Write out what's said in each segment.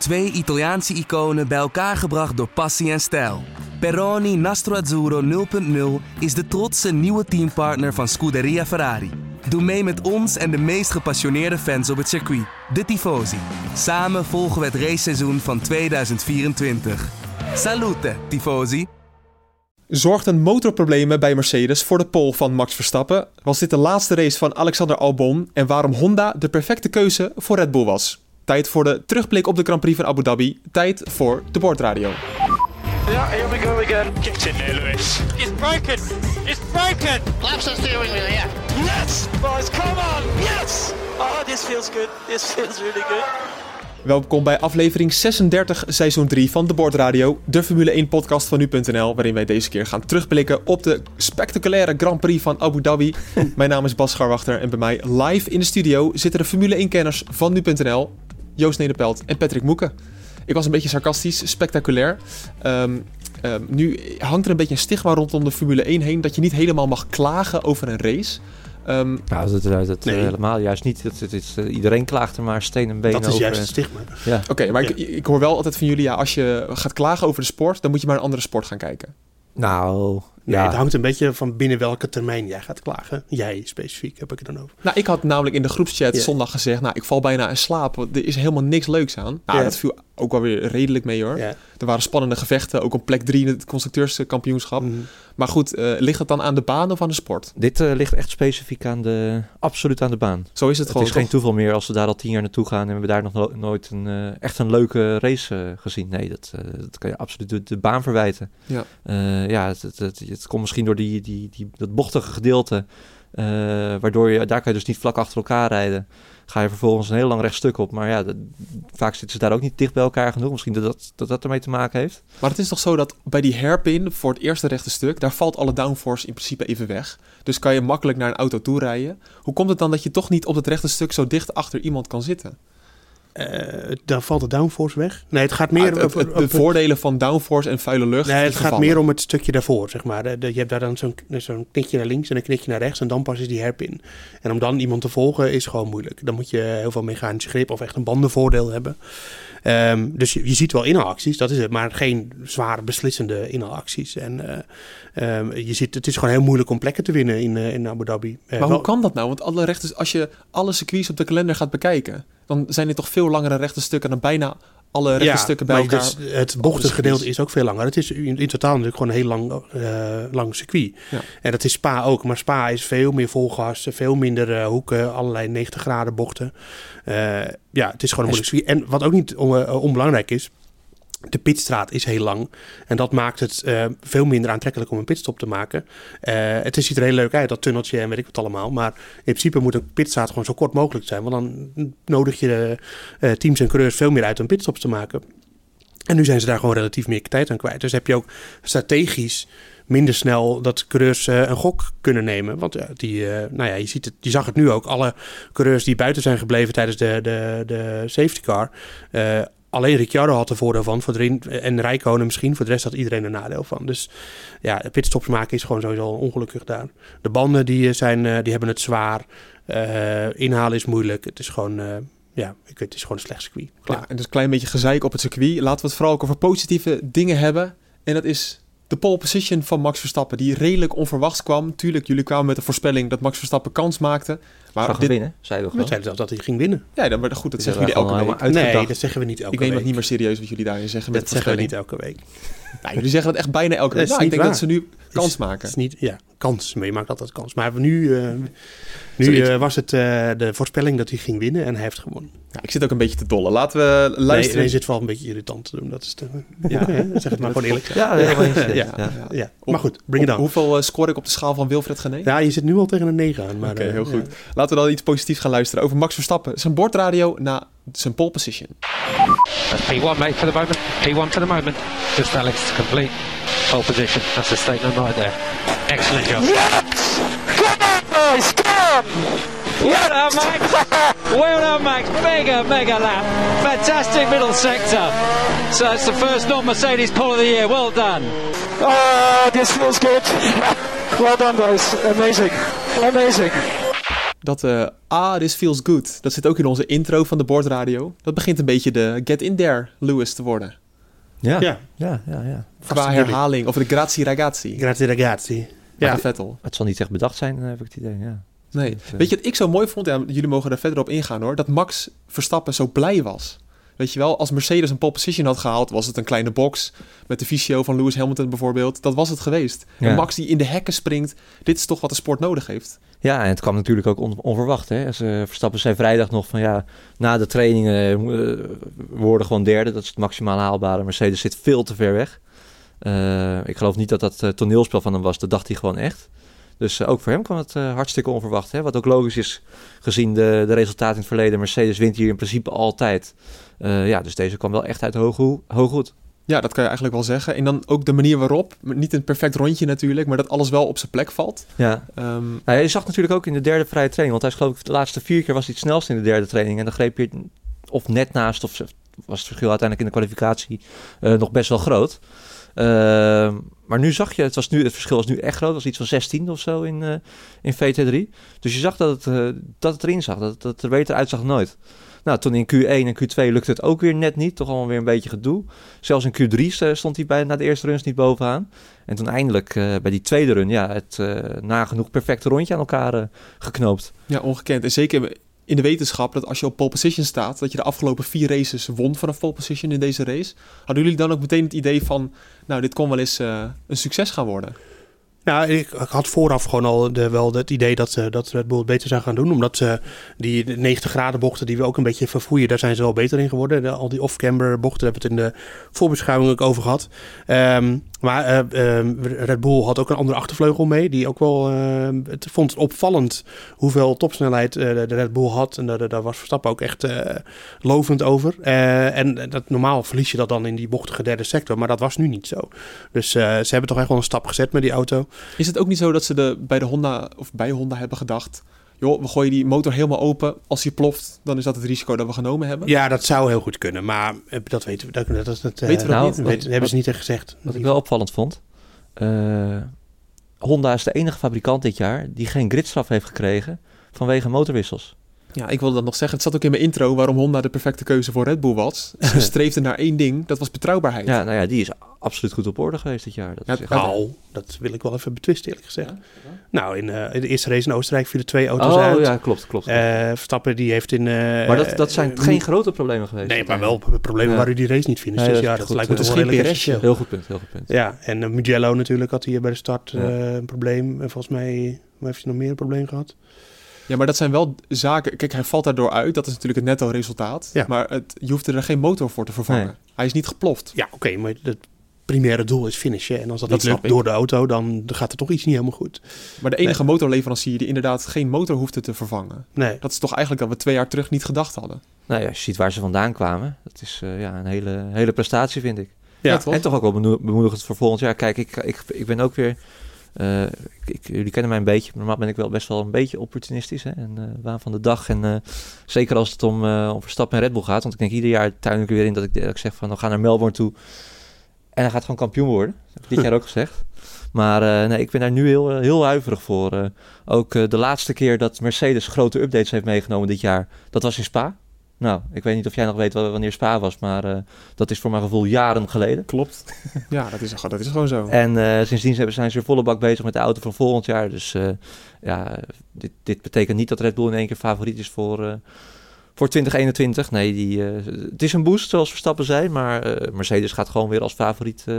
Twee Italiaanse iconen bij elkaar gebracht door passie en stijl. Peroni Nastro Azzurro 0.0 is de trotse nieuwe teampartner van Scuderia Ferrari. Doe mee met ons en de meest gepassioneerde fans op het circuit, de Tifosi. Samen volgen we het raceseizoen van 2024. Salute, Tifosi! Zorgden motorproblemen bij Mercedes voor de pole van Max Verstappen? Was dit de laatste race van Alexander Albon en waarom Honda de perfecte keuze voor Red Bull was? Tijd voor de terugblik op de Grand Prix van Abu Dhabi. Tijd voor de bordradio. Yeah, here we go again. Get in there, Lewis. It's broken! It's broken! Laps are steering wheel, yeah. Yes, boys, come on. Yes. Oh, this feels good. This feels really good. Welkom bij aflevering 36, seizoen 3 van de Bordradio, de Formule 1 podcast van nu.nl, waarin wij deze keer gaan terugblikken op de spectaculaire Grand Prix van Abu Dhabi. Mijn naam is Bas Scharwachter en bij mij live in de studio zitten de Formule 1-kenners van nu.nl, Joost Nederpelt en Patrick Moeken. Ik was een beetje sarcastisch, spectaculair. Ehm, ehm, nu hangt er een beetje een stigma rondom de Formule 1 heen dat je niet helemaal mag klagen over een race. Ehm, Nou, dat, dat, dat Nee. helemaal juist niet. Het is, eh, iedereen klaagt er maar steen en been Dat is over. juist het stigma. Ja. Oké, maar ik, ik hoor wel altijd van jullie, ja, als je gaat klagen over de sport, dan moet je maar een andere sport gaan kijken. Nou, Nee, ja. het hangt een beetje van binnen welke termijn jij gaat klagen. Jij specifiek, heb ik het dan over. Nou, ik had namelijk in de groepschat zondag gezegd, nou, ik val bijna in slaap, want er is helemaal niks leuks aan. Nou, dat viel ook wel weer redelijk mee hoor. Er waren spannende gevechten, ook op plek 3 in het constructeurskampioenschap. Mhm. Maar goed, eh, ligt het dan aan de baan of aan de sport? Dit eh, ligt echt specifiek aan de, absoluut aan de baan. Zo is het, Het, gewoon. is geen toeval meer als we daar al tien jaar naartoe gaan en we daar nog no- nooit een, eh, echt een leuke race gezien. Nee, dat, eh, dat kan je absoluut de, de baan verwijten. Ja. Eh, ja, het, het, het, het komt misschien door die, die, die, dat bochtige gedeelte, eh, waardoor je, daar kan je dus niet vlak achter elkaar rijden. Ga je vervolgens een heel lang rechtstuk op. Maar ja, vaak zitten ze daar ook niet dicht bij elkaar genoeg. Misschien dat dat, dat, dat ermee te maken heeft. Maar het is toch zo dat bij die hairpin voor het eerste rechte stuk, daar valt alle downforce in principe even weg. Dus kan je makkelijk naar een auto toe rijden. Hoe komt het dan dat je toch niet op het rechte stuk zo dicht achter iemand kan zitten? Eh, dan valt de downforce weg. Nee, het gaat meer Ah, het- de voordelen van downforce en vuile lucht. Nee, het gaat meer om het stukje daarvoor, zeg maar. De- de- je hebt daar dan zo'n zo'n knikje naar links en een knikje naar rechts en dan pas is die herpin. En om dan iemand te volgen is gewoon moeilijk. Dan moet je heel veel mechanische grip of echt een bandenvoordeel hebben. Ehm, dus je, je ziet wel inhaalacties, dat is het, maar geen zware beslissende inhaalacties. En eh, ehm, je ziet, het is gewoon heel moeilijk om plekken te winnen in, eh, in Abu Dhabi. Eh, Maar wel- hoe kan dat nou? Want alle als je alle circuits op de kalender gaat bekijken, dan zijn er toch veel langere rechte stukken dan bijna alle rechte stukken bij elkaar. dus het bochtige gedeelte is ook veel langer. Het is in, in totaal natuurlijk gewoon een heel lang, eh, lang circuit. Ja. En dat is Spa ook. Maar Spa is veel meer volgas, veel minder eh, hoeken, allerlei 90 graden bochten. Eh, ja, het is gewoon een moeilijk circuit. En wat ook niet on- onbelangrijk is, de pitstraat is heel lang. En dat maakt het eh, veel minder aantrekkelijk om een pitstop te maken. Eh, het ziet er heel leuk uit, dat tunneltje en weet ik wat allemaal. Maar in principe moet een pitstraat gewoon zo kort mogelijk zijn. Want dan nodig je eh, teams en coureurs veel meer uit om pitstops te maken. En nu zijn ze daar gewoon relatief meer tijd aan kwijt. Dus heb je ook strategisch minder snel dat coureurs een gok kunnen nemen. Want die, nou ja, je, ziet het, je zag het nu ook. Alle coureurs die buiten zijn gebleven tijdens de, de, de safety car. Alleen Ricciardo had er voordeel van. Voor de, en Rijkonen misschien. Voor de rest had iedereen er nadeel van. Dus ja, pitstops maken is gewoon sowieso ongelukkig daar. De banden die, eh, zijn, eh, die hebben het zwaar. Eh, inhalen is moeilijk. Het is gewoon... eh, ja, het is gewoon een slecht circuit. Klaar. Ja, en dus een klein beetje gezeik op het circuit. Laten we het vooral ook over positieve dingen hebben. En dat is de pole position van Max Verstappen, die redelijk onverwachts kwam. Tuurlijk, jullie kwamen met de voorspelling dat Max Verstappen kans maakte. Maar Zou dit, winnen, zei we We gewoon. zeiden zelfs dat hij ging winnen. ja, dan, maar goed, dat zeggen er jullie elke week. uitgedacht. Nee, dat zeggen we niet elke Ik neem week. dat niet meer serieus wat jullie daarin zeggen. Met Dat zeggen we niet elke week. Nou, jullie zeggen dat echt bijna elke week. Nou, ik denk dat ze nu kans Is- maken. Het is niet, ja, kans. Maar je maakt altijd kans. Maar nu, eh, nu eh, was het eh, de voorspelling dat hij ging winnen en hij heeft gewonnen. Ja, ik zit ook een beetje te dollen. Laten we luisteren. nee, zit wel een beetje irritant te doen. Dat is te, ja, hè, zeg het maar gewoon eerlijk. Ja. Ja. ja. Ja. Ja, maar goed, bring it Hoe- on. Hoeveel score ik op de schaal van Wilfred Gené? Ja, je zit nu al tegen een 9 aan. Maar, Oké, heel ja. goed. Laten we dan iets positiefs gaan luisteren over Max Verstappen. Zijn bordradio na zijn pole position. That's P1, mate, for the moment. P1 for the moment. Just Alex to complete. Pole position. That's a statement right there. Excellent job. Boys, come Well done, Max. well done, Max. Mega, mega lap. Fantastic middle sector. So it's the first non-Mercedes pole of the year. Well done. Oh, this feels good. Well done, boys. Amazing. Amazing. Dat eh ah, this feels good. Dat zit ook in onze intro van de bordradio. Dat begint een beetje de get in there Lewis te worden. Ja, Ja, ja, ja. ja. Qua herhaling. Of de grazie ragazzi. grazie ragazzi. Ja. Vettel. Het zal niet echt bedacht zijn, eh, heb ik het idee. Ja. Nee. Eh, Weet je wat ik zo mooi vond? Ja, jullie mogen er verder op ingaan hoor. Dat Max Verstappen zo blij was. Weet je wel, als Mercedes een pole position had gehaald, was het een kleine box met de visio van Lewis Hamilton bijvoorbeeld. Dat was het geweest. En. Max die in de hekken springt, dit is toch wat de sport nodig heeft. Ja, en het kwam natuurlijk ook on- onverwacht. Hè? Als, eh, Verstappen zei vrijdag nog van ja, na de trainingen eh, we worden gewoon derde. Dat is het maximaal haalbare. Mercedes zit veel te ver weg. Eh, ik geloof niet dat dat eh, toneelspel van hem was. Dat dacht hij gewoon echt. Dus eh, ook voor hem kwam het eh, hartstikke onverwacht. Hè? Wat ook logisch is gezien de, de resultaten in het verleden. Mercedes wint hier in principe altijd. Eh, ja, dus deze kwam wel echt uit hoog, hoog goed. Ja, dat kan je eigenlijk wel zeggen. En dan ook de manier waarop, niet een perfect rondje natuurlijk, maar dat alles wel op zijn plek valt. Ja, Nou, je zag natuurlijk ook in de derde vrije training, want hij is geloof ik de laatste vier keer was hij het snelst in de derde training. En dan greep je of net naast, of was het verschil uiteindelijk in de kwalificatie eh, nog best wel groot. Ehm, maar nu zag je, het, was nu, het verschil was nu echt groot, het was iets van 16 of zo in, eh, in VT3. Dus je zag dat het, eh, dat het erin zag, dat, dat er beter uitzag nooit. Nou, toen in Q1 en Q2 lukte het ook weer net niet. Toch allemaal weer een beetje gedoe. Zelfs in Q3 st- stond hij bij, na de eerste runs niet bovenaan. En toen eindelijk bij die tweede run, ja, het nagenoeg perfecte rondje aan elkaar geknoopt. ja, ongekend. En zeker in de wetenschap dat als je op pole position staat, dat je de afgelopen vier races won vanaf pole position in deze race. Hadden jullie dan ook meteen het idee van, nou, dit kon wel eens eh, een succes gaan worden? Nou, ik, had vooraf gewoon al de, wel het idee dat, ze dat Red Bull het beter zou gaan doen. Omdat ze die de 90 graden bochten die we ook een beetje verfoeien, daar zijn ze wel beter in geworden. De- al die off-camber bochten, daar hebben we het in de voorbeschouwing ook over gehad. Ehm, maar eh, ehm, Red Bull had ook een andere achtervleugel mee. Die ook wel, ehm, het vond het opvallend hoeveel topsnelheid eh, de Red Bull had. En daar, daar was Verstappen ook echt eh, lovend over. En dat, normaal verlies je dat dan in die bochtige derde sector. Maar dat was nu niet zo. Dus ze hebben toch echt wel een stap gezet met die auto. Is het ook niet zo dat ze de, bij de Honda of bij Honda hebben gedacht, joh, we gooien die motor helemaal open. Als die ploft, dan is dat het risico dat we genomen hebben? Ja, dat zou heel goed kunnen. Maar eh, dat weten we. Dat, dat, dat, dat, eh, Weten we Nou, niet? dat wat- weten- hebben ze niet echt gezegd. Wat ik wel opvallend vond. eh, Honda is de enige fabrikant dit jaar die geen gridstraf heeft gekregen vanwege motorwissels. Ja, ik wilde dat nog zeggen. Het zat ook in mijn intro waarom Honda de perfecte keuze voor Red Bull was. Ze streefden naar één ding, dat was betrouwbaarheid. Ja, nou ja, die is absoluut goed op orde geweest dit jaar. Dat Ja, is echt- Nou, dat wil ik wel even betwisten eerlijk gezegd. Nou, in, eh, in de eerste race in Oostenrijk vielen twee auto's oh uit. ja, klopt, klopt. Eh, Verstappen die heeft in... eh, maar dat, dat zijn geen grote problemen geweest. Nee, maar wel problemen Ja. waar u die race niet finisht. Nee, dus dat ja, dat goed. lijkt me Het toch wel heel. Heel goed punt, heel goed punt. Ja, en Mugello natuurlijk had hier bij de start eh, Ja. een probleem. En volgens mij heeft hij nog meer een probleem gehad. Ja, maar dat zijn wel zaken. Kijk, hij valt daardoor uit. Dat is natuurlijk het netto resultaat. Ja. Maar het, je hoeft er geen motor voor te vervangen. Nee. Hij is niet geploft. Ja, oké, maar het primaire doel is finishen. En als dat, Dat niet lukt ik. door de auto, dan gaat er toch iets niet helemaal goed. Maar de enige motorleverancier die inderdaad geen motor hoefde te vervangen. Nee. Dat is toch eigenlijk dat we twee jaar terug niet gedacht hadden. Nou ja, als je ziet waar ze vandaan kwamen, dat is eh, ja, een hele, hele prestatie, vind ik. Ja, toch? En toch ook wel bemoedigend voor volgend jaar. Kijk, ik, ik, ik ben ook weer... eh, ik, ik- jullie kennen mij een beetje. Normaal ben ik wel best wel een beetje opportunistisch. Hè? En eh, waan van de dag. En eh, zeker als het om, eh om Verstappen en Red Bull gaat. Want ik denk ieder jaar tuin ik er weer in dat ik, dat ik zeg van... We gaan naar Melbourne toe. En hij gaat gewoon kampioen worden. Dat heb ik dit jaar ook gezegd. Maar eh, nee, ik ben daar nu heel, eh, heel huiverig voor. Eh, ook de laatste keer dat Mercedes grote updates heeft meegenomen dit jaar. Dat was in Spa. Nou, ik weet niet of jij nog weet wa- wanneer Spa was. Maar dat is voor mijn gevoel jaren geleden. Klopt. ja, dat is, dat is gewoon zo. En sindsdien zijn ze volle bak bezig met de auto van volgend jaar. Dus ja, dit, dit betekent niet dat Red Bull in één keer favoriet is voor, voor 2021. Nee, die, eh, het is een boost zoals Verstappen zei. Maar eh, Mercedes gaat gewoon weer als favoriet eh,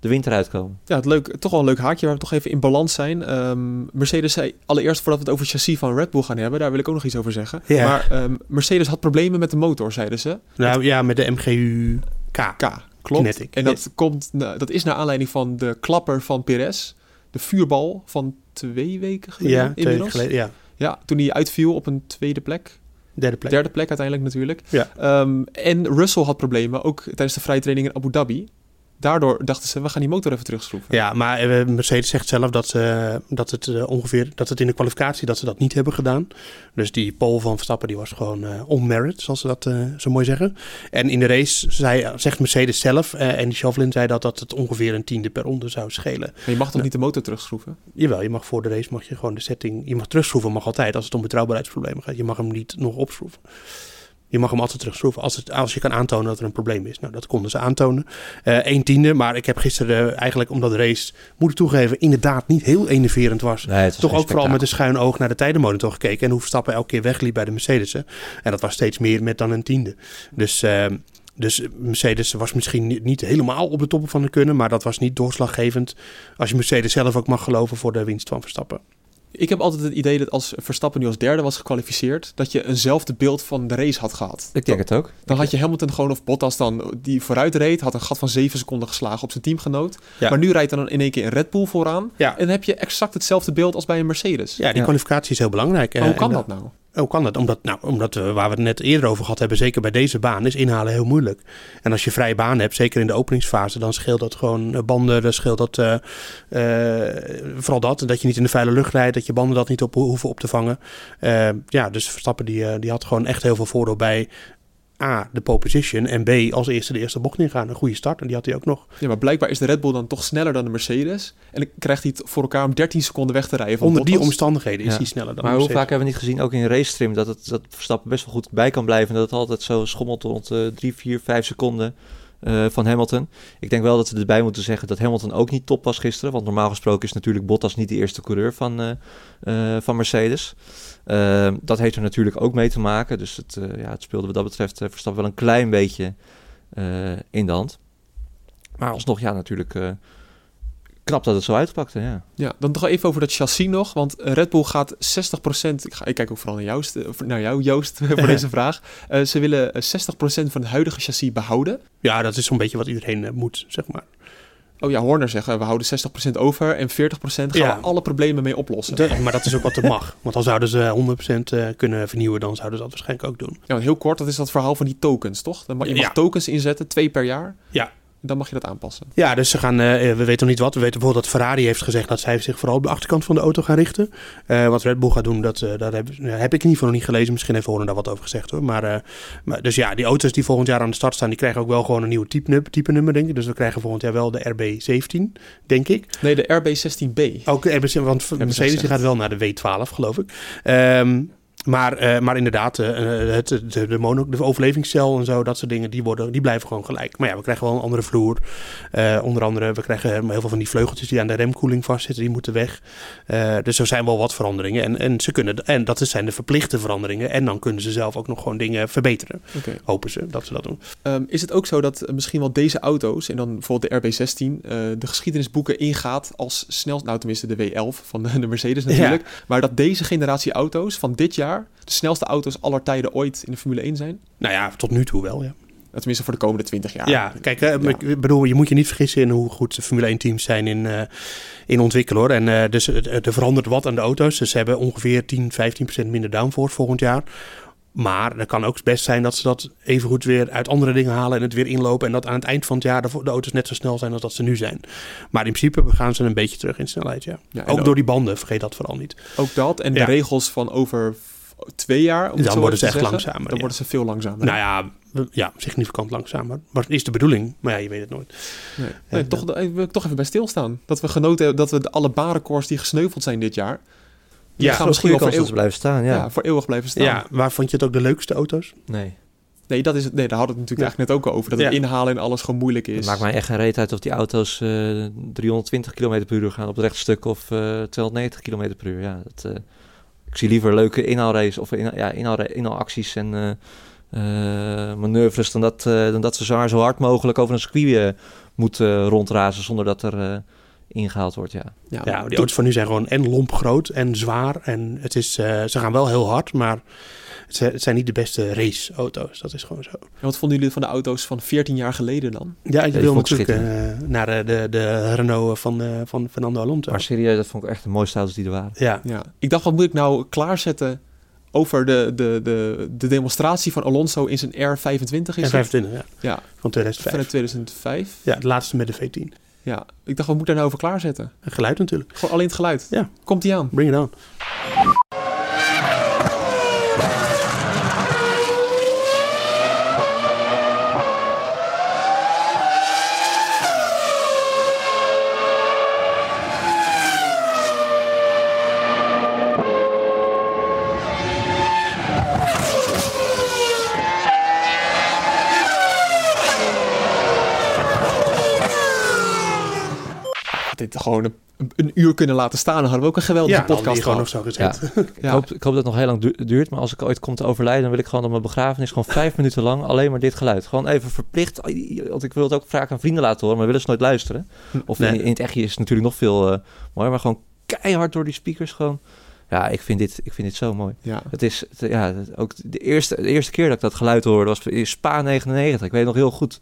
de winter uitkomen. Ja, het leuk, toch wel een leuk haakje waar we toch even in balans zijn. Ehm, Mercedes zei allereerst voordat we het over chassis van Red Bull gaan hebben, daar wil ik ook nog iets over zeggen. Ja. Maar ehm, Mercedes had problemen met de motor, zeiden ze. Nou ja, met de MGU K. K, klopt. Kinetic. En dat, komt, na- dat is naar aanleiding van de klapper van Perez, de vuurbal van twee weken geleden Ja, twee weken inmiddels. geleden. Ja, Ja, toen hij uitviel op een tweede plek. Derde plek. Derde plek uiteindelijk natuurlijk. Ja. Ehm, en Russell had problemen, ook tijdens de vrije training in Abu Dhabi. Daardoor dachten ze, we gaan die motor even terugschroeven. Ja, maar eh, Mercedes zegt zelf dat, ze, dat het eh, ongeveer dat het in de kwalificatie dat ze dat niet hebben gedaan. Dus die pole van Verstappen die was gewoon eh on-merit, zoals ze dat zo mooi zeggen. En in de race zei, zegt Mercedes zelf, en Chauvelin zei dat, dat het ongeveer een tiende per ronde zou schelen. Maar je mag toch niet de motor terugschroeven? Jawel, je mag voor de race mag je gewoon de setting, je mag terugschroeven, mag altijd als het om betrouwbaarheidsproblemen gaat. Je mag hem niet nog opschroeven. Je mag hem altijd terugschroeven als, het, als je kan aantonen dat er een probleem is. Nou, dat konden ze aantonen. Eh een tiende, maar ik heb gisteren eh, eigenlijk omdat de race, moet ik toegeven, inderdaad niet heel enerverend was. Nee, Toch ook vooral met een schuin oog naar de tijdenmonitor gekeken. En hoe Verstappen elke keer wegliep bij de Mercedes'en. En dat was steeds meer met dan een tiende. Dus, eh, dus Mercedes was misschien niet, helemaal op de top van de kunnen. Maar dat was niet doorslaggevend. Als je Mercedes zelf ook mag geloven voor de winst van Verstappen. Ik heb altijd het idee dat als Verstappen nu als derde was gekwalificeerd, dat je eenzelfde beeld van de race had gehad. Ik denk het ook. Dan had je Hamilton gewoon of Bottas dan die vooruit reed, had een gat van 7 seconden geslagen op zijn teamgenoot. Ja. Maar nu rijdt er dan in één keer een Red Bull vooraan. Ja. En dan heb je exact hetzelfde beeld als bij een Mercedes. Ja, die Ja. kwalificatie is heel belangrijk. Maar Eh, hoe kan en dat nou? Hoe kan dat? Omdat, nou, omdat eh, waar we het net eerder over gehad hebben, zeker bij deze baan, is inhalen heel moeilijk. En als je vrije baan hebt, zeker in de openingsfase, dan scheelt dat gewoon eh, banden, dan scheelt dat eh, vooral dat, dat je niet in de vuile lucht rijdt, dat je banden dat niet op ho- hoeven op te vangen. Ja, dus Verstappen die, die had gewoon echt heel veel voordeel bij A, de pole position en B, als eerste de eerste bocht ingaan. Een goede start en die had hij ook nog. Ja, maar blijkbaar is de Red Bull dan toch sneller dan de Mercedes. En dan krijgt hij het voor elkaar om 13 seconden weg te rijden van Onder die omstandigheden is Ja. hij sneller dan Maar de hoe vaak hebben we niet gezien, ook in race trim, dat, het, dat Verstappen best wel goed bij kan blijven. En dat het altijd zo schommelt rond eh 3, 4, 5 seconden eh, van Hamilton. Ik denk wel dat we erbij moeten zeggen dat Hamilton ook niet top was gisteren. Want normaal gesproken is natuurlijk Bottas niet de eerste coureur van, eh, eh, van Mercedes. Eh, dat heeft er natuurlijk ook mee te maken. Dus het, eh, ja, het speelde wat dat betreft eh, Verstappen wel een klein beetje eh, in de hand. Maar alsnog, ja, natuurlijk eh, knap dat het zo uitpakte, ja. Ja, dan toch even over dat chassis nog. Want Red Bull gaat 60%. Ik, ga, ik kijk ook vooral naar, Joost, naar jou, Joost, voor deze vraag. Eh, ze willen eh, 60% van het huidige chassis behouden. Ja, dat is zo'n beetje wat iedereen moet, zeg maar. Oh ja, Horner zeggen we houden 60% over en 40% gaan Ja. we alle problemen mee oplossen. De- maar dat is ook wat er mag. Want dan zouden ze 100% eh, kunnen vernieuwen, dan zouden ze dat waarschijnlijk ook doen. Ja, heel kort, dat is dat verhaal van die tokens, toch? Dan mag, je mag Ja. tokens inzetten, twee per jaar. Ja. Dan mag je dat aanpassen. Ja, dus ze gaan, eh, we weten nog niet wat. We weten bijvoorbeeld dat Ferrari heeft gezegd dat zij zich vooral op de achterkant van de auto gaan richten. Eh, wat Red Bull gaat doen, dat, eh, dat heb, heb ik in ieder geval nog niet gelezen. Misschien heeft Horner daar wat over gezegd hoor. Maar, maar, dus ja, die auto's die volgend jaar aan de start staan, die krijgen ook wel gewoon een nieuw type, type nummer, denk ik. Dus we krijgen volgend jaar wel de RB17, denk ik. Nee, de RB16B. Ook RB, want ze Mercedes die gaat wel naar de W12, geloof ik. Ehm, maar, eh, maar inderdaad, eh, het, de, de, mono, de overlevingscel en zo, dat soort dingen, die, worden, die blijven gewoon gelijk. Maar ja, we krijgen wel een andere vloer. Eh, onder andere, we krijgen heel veel van die vleugeltjes die aan de remkoeling vastzitten, die moeten weg. Eh, dus er zijn wel wat veranderingen. En, en, ze kunnen, en dat zijn de verplichte veranderingen. En dan kunnen ze zelf ook nog gewoon dingen verbeteren. Hopen ze dat ze dat doen. Ehm, is het ook zo dat eh, misschien wel deze auto's, en dan bijvoorbeeld de RB16, eh, de geschiedenisboeken ingaat als snel, nou tenminste de W11 van de, de Mercedes natuurlijk, maar dat deze generatie auto's van dit jaar de snelste auto's aller tijden ooit in de Formule 1 zijn? Nou ja, tot nu toe wel, ja. Tenminste voor de komende 20 jaar. Ja, kijk, eh, Ja. ik bedoel, je moet je niet vergissen in hoe goed de Formule 1 teams zijn in, eh, in ontwikkelen hoor. En eh, dus er verandert wat aan de auto's. Dus ze hebben ongeveer 10, 15 procent minder downforce volgend jaar. Maar het kan ook best zijn dat ze dat evengoed weer uit andere dingen halen en het weer inlopen. En dat aan het eind van het jaar de, de auto's net zo snel zijn als dat ze nu zijn. Maar in principe gaan ze een beetje terug in snelheid, ja. Ook door die banden, vergeet dat vooral niet. Ook dat en Ja. de regels van over twee jaar. Om Dan worden ze echt zeggen, langzamer, Dan ja. worden ze veel langzamer. Nou ja, ja, significant langzamer. Maar het is de bedoeling. Maar ja, je weet het nooit. Nee, nee, En, toch, eh, wil ik toch even bij stilstaan. Dat we genoten hebben dat we de, alle barenkoers die gesneuveld zijn dit jaar. Die Ja, gaan misschien wel voor, eeuwig, blijven staan, ja. ja. voor eeuwig blijven staan. Ja, waar vond je het ook de leukste auto's? Nee. Nee, dat is het, nee, daar hadden we het natuurlijk Ja. eigenlijk net ook over. Dat het inhalen en alles gewoon moeilijk is. Het maakt mij echt geen reet uit of die auto's eh 320 km per uur gaan op het rechtstuk of eh 290 km per uur. Ja, dat, eh, ik zie liever leuke inhaalraces of inhaal, ja, inhaal, inhaalacties en eh, eh, manoeuvres dan dat, eh, dan dat ze zo, zo hard mogelijk over een circuit eh, moeten rondrazen zonder dat er eh, ingehaald wordt. Ja. ja, die auto's van nu zijn gewoon en lomp groot en zwaar. En het is, eh, ze gaan wel heel hard, maar het zijn, het zijn niet de beste raceauto's. Dat is gewoon zo. En wat vonden jullie van de auto's van 14 jaar geleden dan? Ja, je die wil ik natuurlijk eh, naar de, de, de Renault van, eh, van Fernando Alonso. Maar serieus, dat vond ik echt de mooiste auto's die er waren. ja, Ja. Ik dacht, wat moet ik nou klaarzetten over de, de, de, de demonstratie van Alonso in zijn R25 is En het? 25, ja. Ja, Van 2005. vanuit 2005. Ja, het laatste met de V10. Ja, ik dacht, we moeten daar nou over klaarzetten. En geluid natuurlijk. Gewoon alleen het geluid. Ja. Komt die aan? Bring it on. Dit gewoon een, een uur kunnen laten staan, dan hadden we ook een geweldige Ja, podcast gewoon nog zo gezet. Ik, hoop, ik hoop dat het nog heel lang du- duurt, maar als ik ooit kom te overlijden, dan wil ik gewoon op mijn begrafenis gewoon vijf minuten lang alleen maar dit geluid. Gewoon even verplicht, want ik wil het ook vaak aan vrienden laten horen, maar willen ze nooit luisteren. Of Nee. in, in het echtje is het natuurlijk nog veel eh mooier, maar gewoon keihard door die speakers gewoon. Ja, ik vind dit, ik vind dit zo mooi. Ja. Het is het- ja, het- ook de eerste, de eerste keer dat ik dat geluid hoorde was in Spa 99. Ik weet nog heel goed.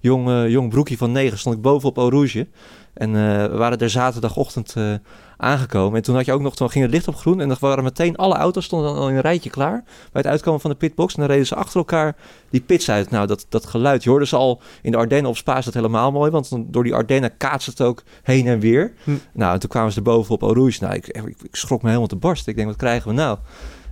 Jong, eh, jong broekje van 9 stond ik bovenop Eau Rouge. En eh, we waren er zaterdagochtend eh, aangekomen. En toen had je ook nog, toen ging het licht op groen. En dan waren meteen alle auto's stonden dan al in een rijtje klaar. Bij het uitkomen van de pitbox. En dan reden ze achter elkaar die pits uit. Nou, dat, dat geluid. Je hoorde ze al in de Ardennen op Spa is dat helemaal mooi. Want door die Ardennen kaatst het ook heen en weer. Hm. Nou, en toen kwamen ze er bovenop Eau Rouge. Nou, ik, ik, ik schrok me helemaal te barst. Ik denk, wat krijgen we nou?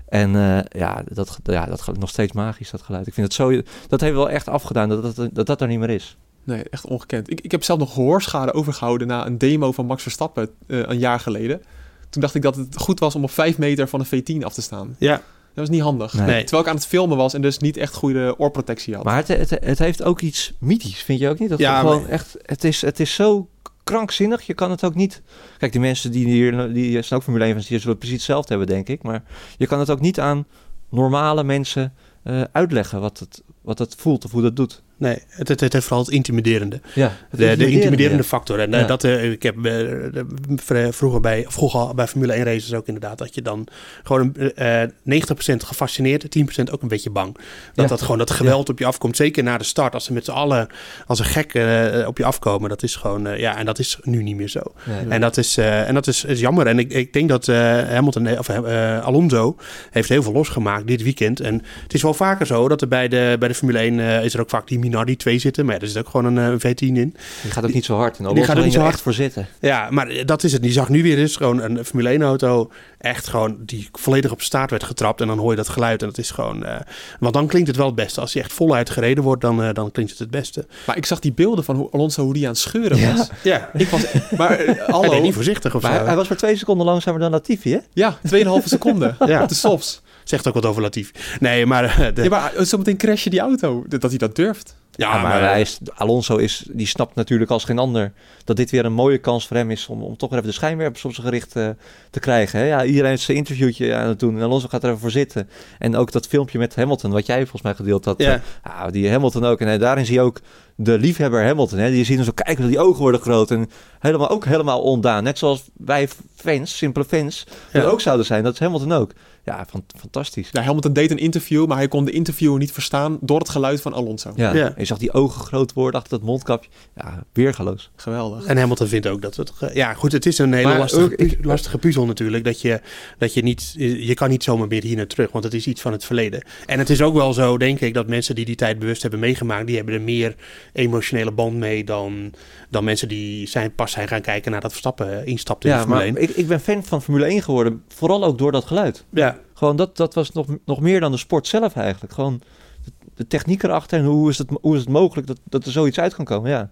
En eh, ja, dat, ja, dat nog steeds magisch, dat geluid. Ik vind het zo... Dat heeft wel echt afgedaan, dat dat, dat, dat er niet meer is. Nee, echt ongekend. Ik, ik heb zelf nog gehoorschade overgehouden na een demo van Max Verstappen eh, een jaar geleden. Toen dacht ik dat het goed was om op 5 meter van een V10 af te staan. Ja, Dat was niet handig. Nee. Nee. Terwijl ik aan het filmen was en dus niet echt goede oorprotectie had. Maar het, het, het heeft ook iets mythisch, vind je ook niet? Dat Ja, het gewoon maar- echt... Het is, het is zo krankzinnig, je kan het ook niet... Kijk, die mensen die hier... Die zijn ook Formule 1 fans, die zullen precies hetzelfde hebben, denk ik. Maar je kan het ook niet aan normale mensen eh, uitleggen wat het, wat het voelt of hoe dat doet. Nee, het, het, het heeft vooral het intimiderende. Ja, De, de intimiderende factor. En eh, Ja. dat, eh, ik heb eh, vroeger bij, vroeger bij Formule 1 races ook inderdaad, dat je dan gewoon eh, 90% gefascineerd, 10% ook een beetje bang. Dat dat gewoon dat geweld op je afkomt. Zeker na de start, als ze met z'n allen als een gek eh, op je afkomen. Dat is gewoon, eh, ja, en dat is nu niet meer zo. En dat is, eh, en dat is, is jammer. En ik, ik denk dat eh Hamilton, eh, of eh, Alonso heeft heel veel losgemaakt dit weekend. En het is wel vaker zo dat er bij de, bij de Formule 1 eh, is er ook vaak die Minardi 2 zitten. Maar ja, er zit ook gewoon een eh, V10 in. Die gaat ook niet zo hard. En Die gaat ook niet zo er hard. voor zitten. Ja, maar dat is het. Die zag nu weer eens gewoon een Formule 1 auto echt gewoon die volledig op staart werd getrapt. En dan hoor je dat geluid en dat is gewoon... eh, want dan klinkt het wel het beste. Als hij echt voluit gereden wordt, dan, eh, dan klinkt het het beste. Maar ik zag die beelden van hoe Alonso hoe die aan het scheuren Ja. was. Ja, Ik was... Maar eh, hij hallo. deed niet voorzichtig of Maar hij, zo. hij was maar twee seconden langzamer dan Latifi, hè? Ja, 2,5 seconden. Ja. Op de softs. Zegt ook wat over Latifi. Nee, maar... eh, de- Ja, maar zometeen crash je die auto. Dat hij dat durft. Ja, maar, hij is, Alonso is, die snapt natuurlijk als geen ander dat dit weer een mooie kans voor hem is om, om toch weer even de schijnwerpers op zijn gericht eh, te krijgen. Hè? Ja, iedereen is zijn interviewtje aan het doen en Alonso gaat er even voor zitten. En ook dat filmpje met Hamilton, wat jij volgens mij gedeeld had. Ja. eh, ja, die Hamilton ook. En eh, daarin zie je ook de liefhebber Hamilton. Hè? Die ziet hem zo kijken, dat die ogen worden groot en helemaal, ook helemaal ondaan. Net zoals wij fans, simpele fans, dat Ja. ook zouden zijn. Dat is Hamilton ook. Ja, fan- fantastisch. Ja, Hamilton deed een interview, maar hij kon de interviewer niet verstaan door het geluid van Alonso. Ja. Ja. Je zag die ogen groot worden achter dat mondkapje. Ja, weergaloos. Geweldig. En Hamilton vindt ook dat het... ge- Ja, goed, het is een hele Maar lastige, ook- ik- lastige puzzel natuurlijk. Dat je, dat je niet... Je kan niet zomaar meer hier naar terug, want het is iets van het verleden. En het is ook wel zo, denk ik, dat mensen die die tijd bewust hebben meegemaakt... die hebben er meer emotionele band mee dan, dan mensen die zijn, pas zijn gaan kijken naar dat Verstappen instapte in de Ja, Formule maar 1. ik, ik ben fan van Formule 1 geworden. Vooral ook door dat geluid. Ja, Gewoon dat, dat was nog, nog meer dan de sport zelf eigenlijk. Gewoon de, de techniek erachter en hoe is het, hoe is het mogelijk dat, dat er zoiets uit kan komen. Ja.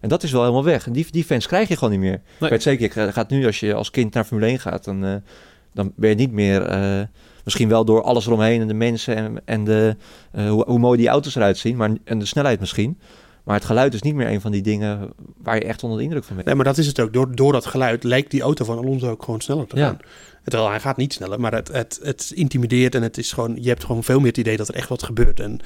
En dat is wel helemaal weg. En die, die fans krijg je gewoon niet meer. Ik weet zeker, je gaat nu als je als kind naar Formule 1 gaat, dan, eh, dan ben je niet meer... eh, misschien wel door alles eromheen en de mensen en, en de, eh, hoe, hoe mooi die auto's eruit zien. Maar, en de snelheid misschien. Maar het geluid is niet meer een van die dingen waar je echt onder de indruk van bent. nee, maar dat is het ook. Door, door dat geluid lijkt die auto van Alonso ook gewoon sneller te Ja. Terwijl hij gaat niet sneller, maar het, het, het intimideert en het is gewoon, je hebt gewoon veel meer het idee dat er echt wat gebeurt. En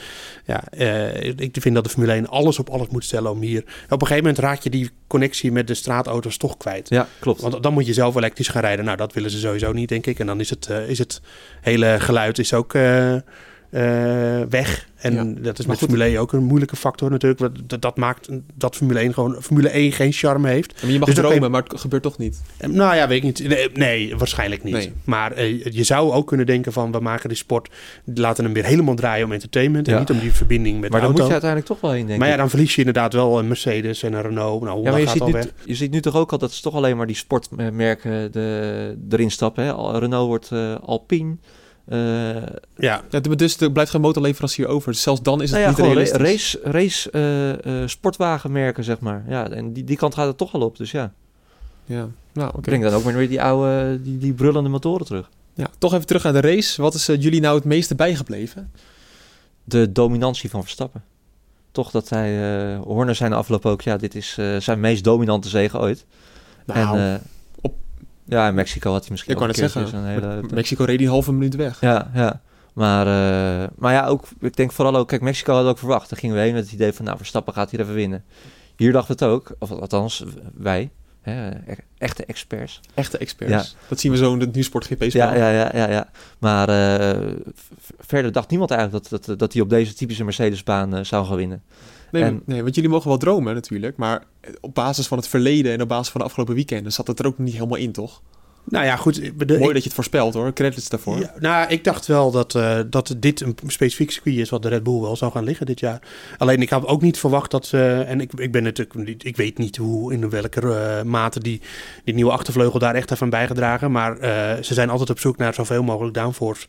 ja, eh, ik vind dat de Formule 1 alles op alles moet stellen om hier. Op een gegeven moment raak je die connectie met de straatauto's toch kwijt. Ja, klopt. Want dan moet je zelf elektrisch gaan rijden. Nou, dat willen ze sowieso niet, denk ik. En dan is het, eh, is het hele geluid is ook. eh, weg. En Ja. dat is Maar met goed- Formule 1 ook een moeilijke factor natuurlijk. Dat, dat maakt dat Formule 1 gewoon Formule 1 geen charme heeft. Maar je mag Dus dromen, maar het gebeurt toch niet. Eh, Nou ja, weet ik niet. Nee, nee, waarschijnlijk niet. Nee. Maar eh, je zou ook kunnen denken van... we maken die sport, laten hem weer helemaal draaien om entertainment... en Ja. niet om die verbinding met Maar de daar moet auto. je uiteindelijk toch wel heen, denk maar ja, dan verlies je inderdaad wel een Mercedes en een Renault. Nou, Ja, maar je gaat ziet, al nu, weg. je ziet nu toch ook al dat ze toch alleen maar die sportmerken de, erin stappen. Hè? Renault wordt eh, Alpine. Eh, Ja, Ja, dus er blijft geen motorleverancier over. Dus zelfs dan is het nou ja, niet realistisch. race, race eh, eh, sportwagenmerken, zeg maar. Ja, en die, die kant gaat het toch al op. Dus ja, Ja, nou, oké. breng dan ook weer die oude, die, die brullende motoren terug. Ja, toch even terug naar de race. Wat is jullie nou het meeste bijgebleven? De dominantie van Verstappen. Toch dat hij, Horner zijn afloop ook, ja, dit is zijn meest dominante zege ooit. Nou, en, Ja, in Mexico had hij misschien ik ook kan een het zeggen. zo'n hele... Mexico reed die een halve minuut weg. Ja, ja. Maar, eh, maar ja, ook, ik denk vooral ook, kijk, Mexico had ook verwacht. Daar gingen we heen met het idee van, nou, Verstappen gaat hier even winnen. Hier dachten we het ook, of althans, wij, hè, e- echte experts. Echte experts. Dat zien we zo in het Nieuwsport GP-spel. Ja, ja, ja, ja, ja. Maar eh, verder dacht niemand eigenlijk dat, dat, dat hij op deze typische Mercedes-baan eh, zou gaan winnen. Nee, En- nee, want jullie mogen wel dromen natuurlijk. Maar op basis van het verleden en op basis van de afgelopen weekenden zat het er ook niet helemaal in, toch? nou ja, goed. de- Mooi ik- dat je het voorspelt hoor. Credits daarvoor. Ja, nou, ik dacht wel dat, eh, dat dit een specifiek circuit is wat de Red Bull wel zou gaan liggen dit jaar. Alleen ik had ook niet verwacht dat ze, en ik, ik ben natuurlijk, niet- ik weet niet hoe, in welke eh, mate die, die nieuwe achtervleugel daar echt heeft aan bijgedragen. Maar eh, ze zijn altijd op zoek naar zoveel mogelijk downforce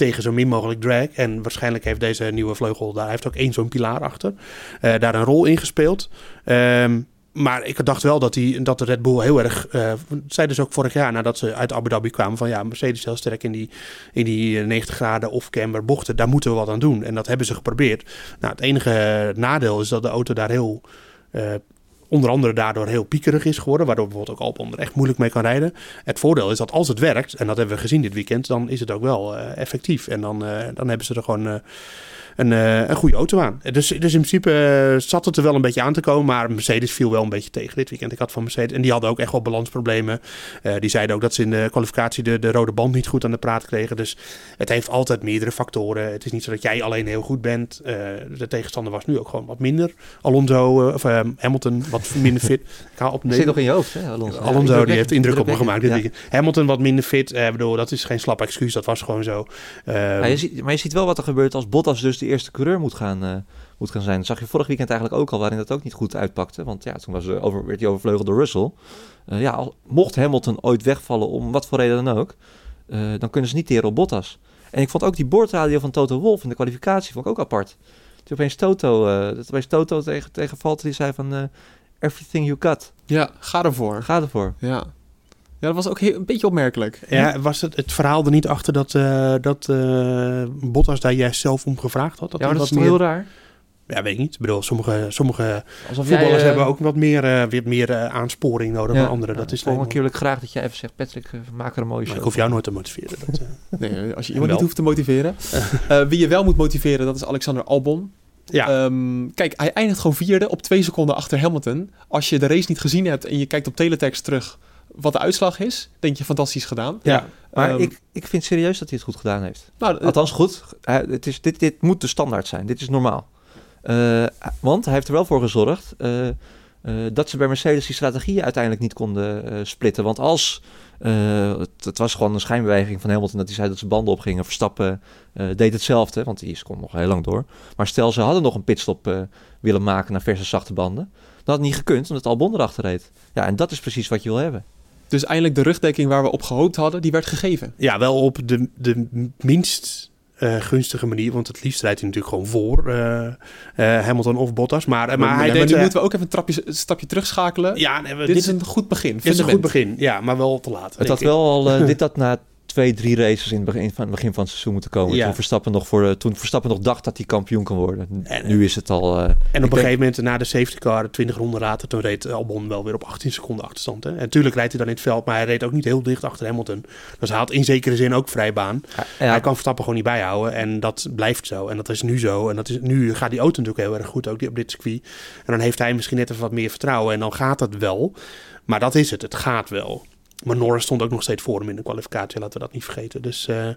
tegen zo min mogelijk drag. En waarschijnlijk heeft deze nieuwe vleugel, daar heeft ook één zo'n pilaar achter, eh, daar een rol in gespeeld. Ehm, maar ik dacht wel dat, die, dat de Red Bull heel erg... eh zeiden ze ook vorig jaar nadat ze uit Abu Dhabi kwamen... van ja, Mercedes heel sterk in die, in die eh, 90 graden off-camber bochten. Daar moeten we wat aan doen. En dat hebben ze geprobeerd. Nou, het enige nadeel is dat de auto daar heel... eh, onder andere daardoor heel piekerig is geworden... waardoor bijvoorbeeld ook Albon er echt moeilijk mee kan rijden. Het voordeel is dat als het werkt... en dat hebben we gezien dit weekend... dan is het ook wel eh, effectief. En dan, eh, dan hebben ze er gewoon... een, eh, een goede auto aan. Dus, dus in principe eh, zat het er wel een beetje aan te komen. Maar Mercedes viel wel een beetje tegen dit weekend. Ik had van Mercedes. En die hadden ook echt wel balansproblemen. Eh, die zeiden ook dat ze in de kwalificatie de, de rode band niet goed aan de praat kregen. Dus het heeft altijd meerdere factoren. Het is niet zo dat jij alleen heel goed bent. De tegenstander was nu ook gewoon wat minder. Alonso of eh, Hamilton wat minder fit. Ik haal op zit nog in je hoofd, hè, Alonso? Ja, Alonso die heeft indruk op me gemaakt. Hamilton wat minder fit. Bedoel, dat is geen slap excuus. Dat was gewoon zo. Ja, je ziet, maar je ziet wel wat er gebeurt als Bottas dus de eerste coureur moet gaan, eh, moet gaan zijn. Dat zag je vorig weekend eigenlijk ook al, waarin dat ook niet goed uitpakte. Want ja, toen was er over, werd hij overvleugeld door Russell. Eh, ja, al, mocht Hamilton ooit wegvallen, om wat voor reden dan ook, eh, dan kunnen ze niet teren op Bottas. En ik vond ook die boordradio van Toto Wolff in de kwalificatie vond ik ook apart. Toen opeens Toto, dat opeens Toto tegen, tegen Valtteri zei van... Everything you got. Ja, ga ervoor. Ga ervoor. Ja. Ja, dat was ook heel, een beetje opmerkelijk. Ja, was het, het verhaal er niet achter dat, eh, dat eh, Bottas daar juist zelf om gevraagd had? Dat ja, dat is meer... heel raar? Ja, weet ik niet. Ik bedoel, sommige, sommige Alsof voetballers jij, eh, hebben ook wat meer, eh, weer meer aansporing nodig dan anderen. ja, dat is volgende keer wil ik graag dat jij even zegt, Patrick, maak er een mooie Maar show. ik hoef jou nooit te motiveren. Dat, eh, Nee, als je iemand niet hoeft te motiveren. Eh, wie je wel moet motiveren, dat is Alexander Albon. ja, Ehm, kijk, hij eindigt gewoon vierde op twee seconden achter Hamilton. Als je de race niet gezien hebt en je kijkt op teletext terug wat de uitslag is, denk je fantastisch gedaan. ja. Maar Ehm, ik, ik vind serieus dat hij het goed gedaan heeft. Nou, eh, Althans goed, hij- het is, dit, dit moet de standaard zijn. Dit is normaal. Eh, want hij heeft er wel voor gezorgd eh, dat ze bij Mercedes die strategieën uiteindelijk niet konden splitten. Want als, het, het was gewoon een schijnbeweging van Hamilton dat hij zei dat ze banden opgingen. Verstappen deed hetzelfde, want die kon nog heel lang door. Maar stel ze hadden nog een pitstop willen maken naar verse zachte banden. Dat had niet gekund, omdat Albon erachter reed. Ja, en dat is precies wat je wil hebben. Dus eindelijk de rugdekking waar we op gehoopt hadden, die werd gegeven. ja, wel op de, de minst eh, gunstige manier. Want het liefst rijdt hij natuurlijk gewoon voor eh, eh, Hamilton of Bottas. Maar, maar hij maar deed... nu moeten we ook even een, trapje, een stapje terugschakelen. ja, nee, we- dit, is een goed begin. dit is een goed begin. Ja, maar wel te laat. Het had ik. wel al, dit had na twee, drie races in het begin van, begin van het seizoen moeten komen. Ja. Toen, Verstappen nog voor, eh, toen Verstappen nog dacht dat hij kampioen kan worden. En- nu is het al... eh, En op een denk- gegeven moment, na de safety car, 20 ronden later, toen reed Albon wel weer op 18 seconden achterstand. Hè? En natuurlijk rijdt hij dan in het veld, maar hij reed ook niet heel dicht achter Hamilton. Dus hij had in zekere zin ook vrij baan. ja, Hij kan Verstappen gewoon niet bijhouden en dat blijft zo. En dat is nu zo. En dat is, nu gaat die auto natuurlijk heel erg goed, ook die, op dit circuit. En dan heeft hij misschien net even wat meer vertrouwen en dan gaat het wel. Maar dat is het, het gaat wel. Maar Norris stond ook nog steeds voor hem in de kwalificatie, laten we dat niet vergeten. Dus uh,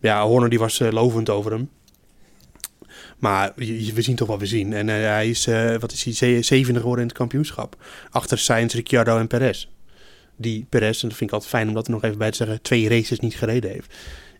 ja, Horner die was uh, lovend over hem. Maar we zien toch wat we zien. En uh, hij is, wat is hij, zevende geworden in het kampioenschap. Achter Sainz, Ricciardo en Perez. Die Perez, en dat vind ik altijd fijn om dat er nog even bij te zeggen, twee races niet gereden heeft.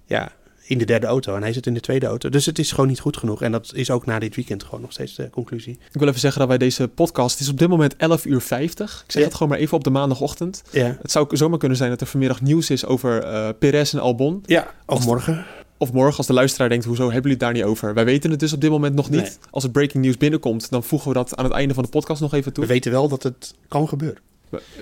Ja, in de derde auto en hij zit in de tweede auto. Dus het is gewoon niet goed genoeg. En dat is ook na dit weekend gewoon nog steeds de conclusie. Ik wil even zeggen dat wij deze podcast, het is op dit moment 11 uur 50. Ik zeg Ja. het gewoon maar even op de maandagochtend. Ja, Het zou zomaar kunnen zijn dat er vanmiddag nieuws is over eh Perez en Albon. ja of Als- morgen. Of morgen als de luisteraar denkt, hoezo hebben jullie het daar niet over? Wij weten het dus op dit moment nog niet. Nee. Als het breaking news binnenkomt, dan voegen we dat aan het einde van de podcast nog even We toe. weten wel dat het kan gebeuren.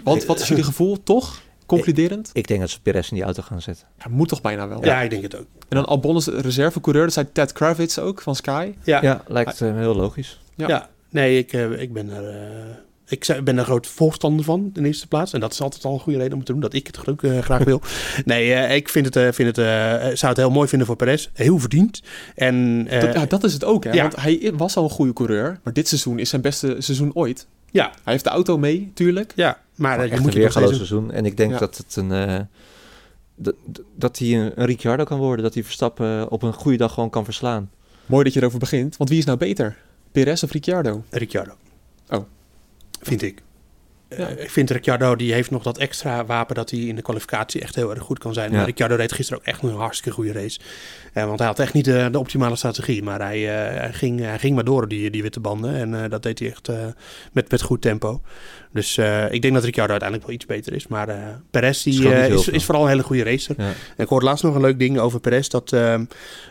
Want wat is jullie gevoel, toch? Concluderend? Ik denk dat ze Perez in die auto gaan zetten. Ja, moet toch bijna wel. Ja, ik denk het ook. En dan Albon is reservecoureur, dat zei Ted Kravitz ook van Sky. Ja, Ja, lijkt eh, heel logisch. Ja. Ja, nee, ik, eh, ik ben er. eh, ik ben er groot voorstander van, in de eerste plaats. En dat is altijd al een goede reden om te doen, dat ik het ook graag wil. nee, eh, ik vind het, vind het, eh, zou het heel mooi vinden voor Perez. Heel verdiend. En eh, Dat, ja, dat is het ook, hè? ja. Want hij was al een goede coureur, maar dit seizoen is zijn beste seizoen ooit. Ja, Hij heeft de auto mee, tuurlijk. ja, maar eh, een moet je nog weergaloos seizoen. En ik denk Ja. dat het een... eh, dat, dat hij een, een Ricciardo kan worden. Dat hij Verstappen op een goede dag gewoon kan verslaan. Mooi dat je erover begint, want wie is nou beter? Perez of Ricciardo? Ricciardo. Oh. Vind ik. Eh, Ja. ik vind Ricciardo, die heeft nog dat extra wapen dat hij in de kwalificatie echt heel erg goed kan zijn. Ja. Maar Ricciardo reed gisteren ook echt een hartstikke goede race. Eh, want hij had echt niet de, de optimale strategie. Maar hij, eh, hij, ging, hij ging maar door, die, die witte banden. En eh, dat deed hij echt eh, met, met goed tempo. Dus eh, ik denk dat Ricciardo uiteindelijk wel iets beter is. Maar eh Perez die, eh, is, is vooral een hele goede racer. Ja. En ik hoorde laatst nog een leuk ding over Perez. Dat, ehm,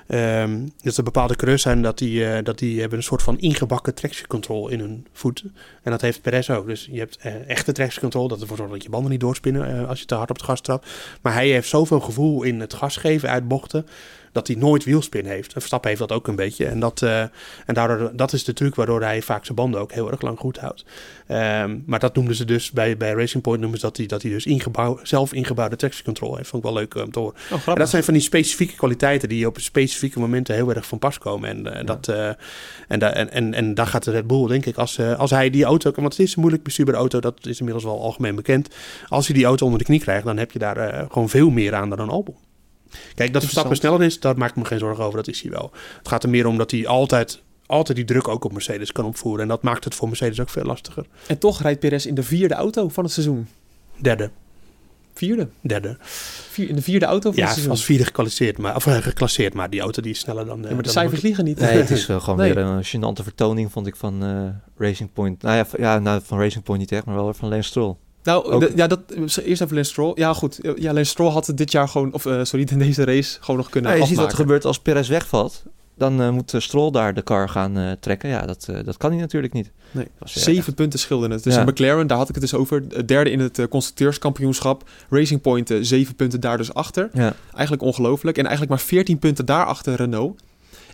ehm, dat er bepaalde coureurs zijn dat die, eh, dat die hebben een soort van ingebakken traction control in hun voeten. En dat heeft Perez ook. Dus je hebt eh, echte traction. Dat ervoor zorgt dat je banden niet doorspinnen eh, als je te hard op het gas trapt. Maar hij heeft zoveel gevoel in het gas geven uit bochten. Dat hij nooit wielspin heeft. En Verstappen heeft dat ook een beetje. En, dat, eh, en daardoor, dat is de truc waardoor hij vaak zijn banden ook heel erg lang goed houdt. Ehm, maar dat noemden ze dus bij, bij Racing Point noemen ze dat hij, dat hij dus ingebouw, zelf ingebouwde traction control heeft. Vond ik wel leuk eh, om te horen. Oh, En dat zijn van die specifieke kwaliteiten die op specifieke momenten heel erg van pas komen. En, eh, dat, en, da- en, en, en daar gaat de Red Bull, denk ik, als, als hij die auto... Want het is een moeilijk bestuurbare auto, dat is inmiddels wel algemeen bekend. Als hij die auto onder de knie krijgt, dan heb je daar gewoon veel meer aan dan een Albon. Kijk, dat Verstappen sneller is, daar maak ik me geen zorgen over. Dat is hij wel. Het gaat er meer om dat hij altijd, altijd die druk ook op Mercedes kan opvoeren. En dat maakt het voor Mercedes ook veel lastiger. En toch rijdt Perez in de vierde auto van het seizoen. Derde, Vierde. derde. Vier, in de vierde auto van Ja, het seizoen. als vierde geclasseerd, maar, of eh, geclasseerd, maar die auto die is sneller dan... eh, Ja, maar de dan cijfers liegen niet. Nee, het is eh, gewoon Nee. weer een gênante vertoning, vond ik, van eh, Racing Point. Nou ja, v- ja nou, van Racing Point niet echt, maar wel van Lance Stroll. Nou, de- ja, dat, eerst even Lance Stroll. Ja, goed. Ja, Lance Stroll had het dit jaar gewoon, of eh, sorry, in deze race gewoon nog kunnen Nou, je ziet wat er gebeurt als Perez wegvalt. Dan eh, moet eh, Stroll daar de car gaan trekken. Ja, dat, dat kan hij natuurlijk niet. Nee, Zeven punten scheelden het. Dus Ja. McLaren, daar had ik het dus over. Derde in het constructeurskampioenschap. Racing Point, zeven punten daar dus achter. Ja, Eigenlijk ongelooflijk. En eigenlijk maar 14 punten daarachter Renault.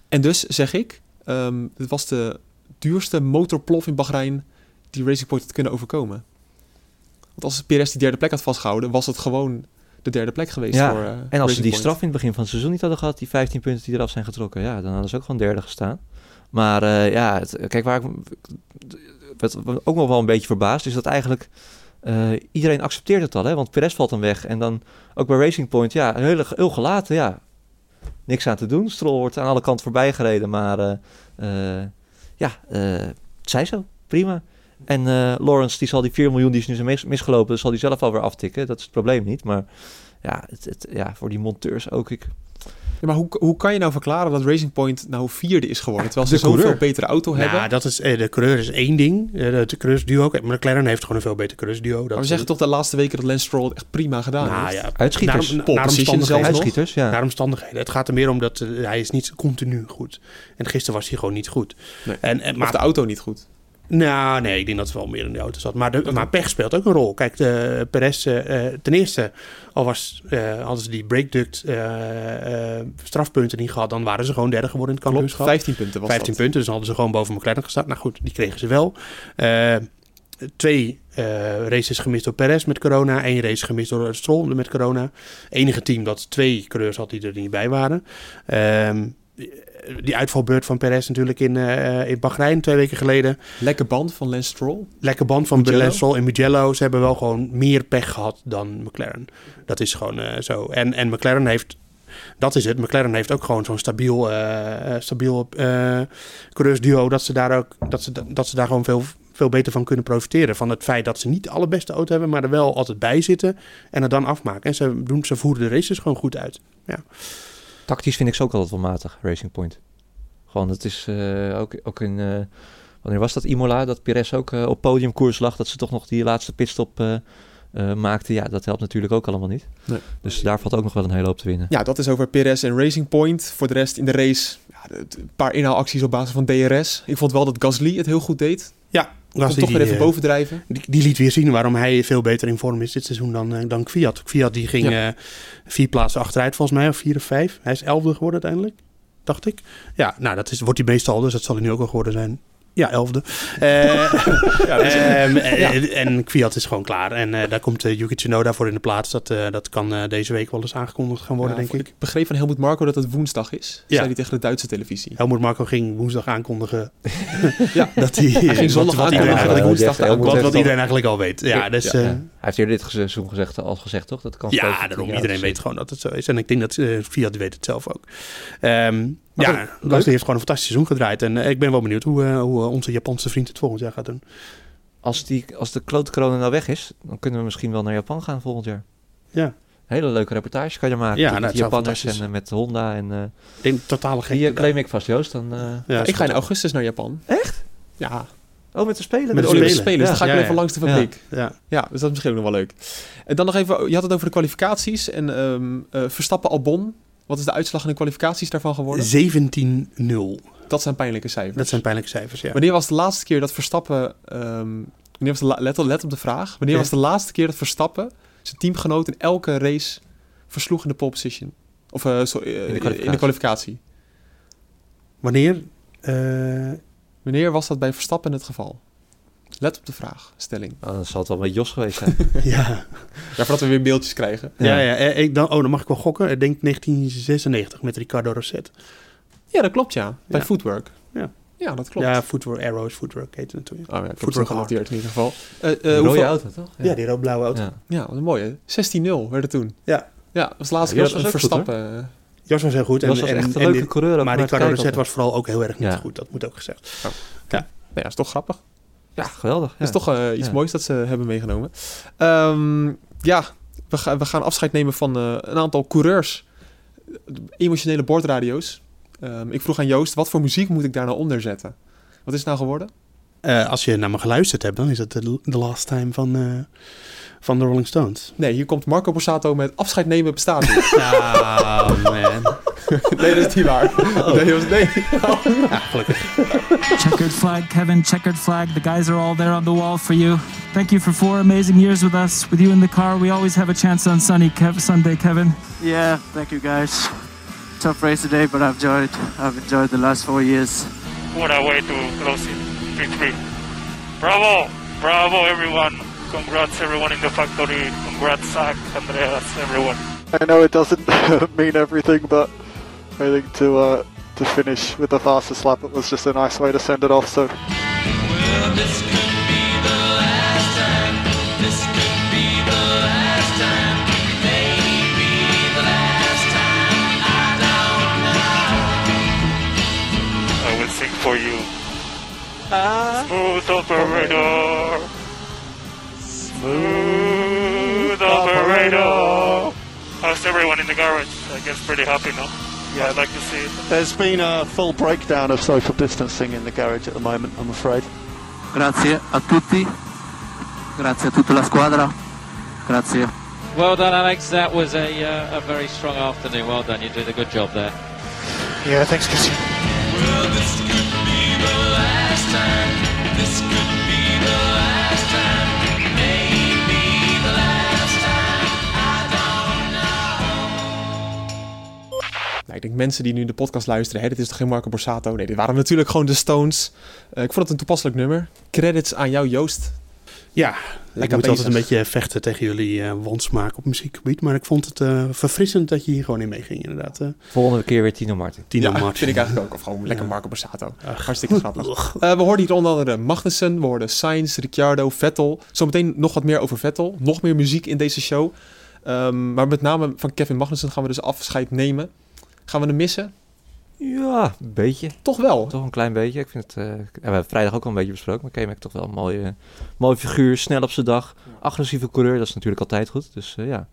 En dus zeg ik, ehm dit was de duurste motorplof in Bahrein die Racing Point had kunnen overkomen. Want als Perez die derde plek had vastgehouden, was het gewoon de derde plek geweest Ja, voor eh, en als ze die Point. straf in het begin van het seizoen niet hadden gehad, die 15 punten die eraf zijn getrokken, ja, dan hadden ze ook gewoon derde gestaan. Maar eh, ja, het- kijk, waar ik wat, ook nog wel een beetje verbaasd is dat eigenlijk eh, iedereen accepteert het al, hè? want Perez valt dan weg. En dan ook bij Racing Point, ja, heel, heel gelaten, ja. Niks aan te doen. Stroll wordt aan alle kanten voorbij gereden, maar ja, het zij zo, prima. En eh, Lawrence, die zal die 4 miljoen die is nu zijn mis, misgelopen, zal hij zelf alweer aftikken. Dat is het probleem niet, maar ja, het, het, ja voor die monteurs ook. Ik, Ja, maar hoe, hoe kan je nou verklaren dat Racing Point nou vierde is geworden? Terwijl ze zoveel betere auto hebben. Nou, dat is, eh, de coureur is één ding. Eh, de, de coureursduo ook. Maar McLaren heeft gewoon een veel beter coureursduo. Dat maar we zeggen toch de laatste weken dat Lance Stroll echt prima gedaan Nou heeft? ja, Uitschieters. Naar, omstandigheden. uitschieters, ja. Naar omstandigheden. Het gaat er meer om dat hij is niet continu goed. En gisteren was hij gewoon niet goed. Nee. En, en, Maar maar de auto niet goed. Nou, nee, ik denk dat het wel meer in de auto zat. Maar, de, maar pech speelt ook een rol. Kijk, de Perez, eh, eh, ten eerste, al was, eh, hadden ze die breakduct eh, strafpunten niet gehad, dan waren ze gewoon derde geworden in het kampioenschap. 15 punten was 15 dat. punten, dus dan hadden ze gewoon boven McLaren gestaan. Nou goed, die kregen ze wel. Twee races gemist door Perez met corona. één race gemist door Stroll met corona. Enige team dat twee coureurs had die er niet bij waren. Ehm, die uitvalbeurt van Perez natuurlijk in, eh, in Bahrein twee weken geleden. Lekker band van Lance Stroll. Lekker band van Mugello. Lance Stroll en Mugello. Ze hebben wel gewoon meer pech gehad dan McLaren. Dat is gewoon eh, zo. En, en McLaren heeft, dat is het. McLaren heeft ook gewoon zo'n stabiel, eh, stabiel eh coureursduo. Dat ze daar ook, dat ze, dat ze daar gewoon veel, veel beter van kunnen profiteren. Van het feit dat ze niet de allerbeste auto hebben, maar er wel altijd bij zitten. En het dan afmaken. En ze, doen, ze voeren de races gewoon goed uit. Tactisch vind ik ze ook altijd wel matig, Racing Point. Gewoon, het is eh, ook, ook in... eh, wanneer was dat Imola? Dat Perez ook eh, op podiumkoers lag. Dat ze toch nog die laatste pitstop eh eh, maakte. Ja, dat helpt natuurlijk ook allemaal niet. Nee. Dus daar valt ook nog wel een hele hoop te winnen. Ja, dat is over Perez en Racing Point. Voor de rest in de race ja, een paar inhaalacties op basis van DRS. Ik vond wel dat Gasly het heel goed deed. Ja, Gasly toch weer die, even eh, bovendrijven. Die, die liet weer zien waarom hij veel beter in vorm is dit seizoen dan, eh, dan Kviat. Kviat die ging eh, vier plaatsen achteruit volgens mij, of vier of vijf. Hij is elfde geworden uiteindelijk, dacht ik. Ja, nou dat is, wordt hij meestal, dus dat zal hij nu ook wel geworden zijn. Ja, elfde. Eh, ehm, eh, En Kviat is gewoon klaar. En eh, daar komt eh, Yuki Tsunoda voor in de plaats. Dat, eh, dat kan eh, deze week wel eens aangekondigd gaan worden, Ja, denk ik. Ik begreep van Helmut Marco dat het woensdag is. Ja. Zei hij tegen de Duitse televisie. Helmut Marco ging woensdag aankondigen Ja. dat hij... Hij ging zondag wat, wat iedereen, aankondigen dat eigenlijk- woensdag wat, iedereen eigenlijk al weet. Ja, dus... Ja. Eh, heeft eerder dit seizoen gezegd, al gezegd, toch? Dat kan Ja, daarom. Iedereen weet gewoon dat het zo is. En ik denk dat eh, Fiat weet het zelf ook. Ehm Maar ja, Gasly heeft gewoon een fantastisch seizoen gedraaid. En eh, ik ben wel benieuwd hoe, eh, hoe eh, onze Japanse vriend het volgend jaar gaat doen. Als, die, als de klote corona nou weg is, dan kunnen we misschien wel naar Japan gaan volgend jaar. Ja. Hele leuke reportage kan je maken. Ja, met nou, Japanners en eh, met Honda. En, eh Ik denk totale gek. die eh, claim ik vast, Joost. Dan, eh, Ja, ik ga in augustus naar Japan. Echt? Ja, Oh, met de Spelen? Met de Olympische Spelen. Dus dan ga ik even langs de fabriek. Ja. Ja. dus dat is misschien ook nog wel leuk. En dan nog even, je had het over de kwalificaties. En ehm eh, Verstappen Albon. Wat is de uitslag in de kwalificaties daarvan geworden? 17-0. Dat zijn pijnlijke cijfers. Dat zijn pijnlijke cijfers, ja. Wanneer was de laatste keer dat Verstappen... ehm, wanneer was de let, op- let op de vraag. Wanneer Ja. was de laatste keer dat Verstappen zijn teamgenoot in elke race versloeg in de pole position? Of eh, sorry, eh, in, de kwalificatie. kwalificatie. Wanneer? Wanneer was dat bij Verstappen het geval? Let op de vraag, stelling. Oh, dan zal het wel met Jos geweest zijn. ja. Ja, voordat we weer beeldjes krijgen. Ja, ja. ik, dan, oh, dan mag ik wel gokken. Ik denk 1996 met Ricardo Rosset. Ja, dat klopt ja. Bij Ja. Footwork. Ja. Ja, dat klopt. Ja, Footwork, Arrows, Footwork heette het toen. Oh ja, ik Footwork Hard. genoteerd in ieder geval. Eh, eh, Een rode hoeveel- auto, toch? Ja, die rood-blauwe auto. Ja. Ja, wat een mooie. 16-0 werd het toen. Ja. Ja, dat was de laatste Ja, keer dat goed, Verstappen... Jos was heel goed. Jos was echt een leuke dit- coureur. Maar kijken Rosset altijd. was vooral ook heel erg niet Ja. goed. Dat moet ook gezegd. nou ja, is toch grappig. Ja, geweldig. Het is toch eh, iets Ja. moois dat ze hebben meegenomen. Ehm, ja, we, ga- we gaan afscheid nemen van eh, een aantal coureurs. Emotionele bordradio's. Ehm, ik vroeg aan Joost, wat voor muziek moet ik daar nou onder zetten? Wat is het nou geworden? Eh, als je naar me geluisterd hebt, dan is het de, the last time van, eh, van de Rolling Stones. Nee, hier komt Marco Borsato met afscheid nemen bestaat niet. Oh man. nee, dat is niet waar. Oh. Nee, Joost, nee. Checkered flag, Kevin. Checkered flag. The guys are all there on the wall for you. Thank you for four amazing years with us. With you in the car, we always have a chance on sunny Kev- Sunday, Kevin. Yeah, thank you guys. Tough race today, but I've enjoyed. I've enjoyed the last four years. What a way to close it. Victory. Bravo! Bravo, everyone. Congrats, everyone in the factory. Congrats, Zach, Andreas, everyone. I know it doesn't mean everything, but I think to uh, to finish with the fastest lap, it was just a nice way to send it off. So I will sing for you. Smooth operator. Smooth operator. How's everyone in the garage? I guess pretty happy now. Yeah, I'd like to see it. there's been a full breakdown of social distancing in the garage at the moment. I'm afraid. Grazie a tutti. Grazie a tutta la squadra. Grazie. Well done, Alex. That was a, uh, a very strong afternoon. Well done. You did a good job there. Yeah, thanks, Christian. Nou, ik denk mensen die nu de podcast luisteren, hè, dit is toch geen Marco Borsato? Nee, dit waren natuurlijk gewoon de Stones. Eh, ik vond het een toepasselijk nummer. Credits aan jou, Joost. Ja, ik moet altijd een beetje vechten tegen jullie eh wandsmaak op muziekgebied. Maar ik vond het eh, verfrissend dat je hier gewoon in meeging, inderdaad. Volgende keer weer Tino Martin. Tino ja, Martin. vind ik eigenlijk ook. Of gewoon lekker Ja. Marco Borsato. Ach. Hartstikke grappig. We hoorden hier onder andere Magnussen, we hoorden Sainz, Ricciardo, Vettel. Zometeen nog wat meer over Vettel. Nog meer muziek in deze show. Ehm, maar met name van Kevin Magnussen gaan we dus afscheid nemen. Gaan we hem missen? Ja, een beetje. Toch wel. Toch een klein beetje. Ik vind het, eh, ja, we hebben vrijdag ook al een beetje besproken. Maar K-Mac toch wel een mooie, mooie figuur. Snel op zijn dag. Agressieve coureur. Dat is natuurlijk altijd goed. Dus eh, ja.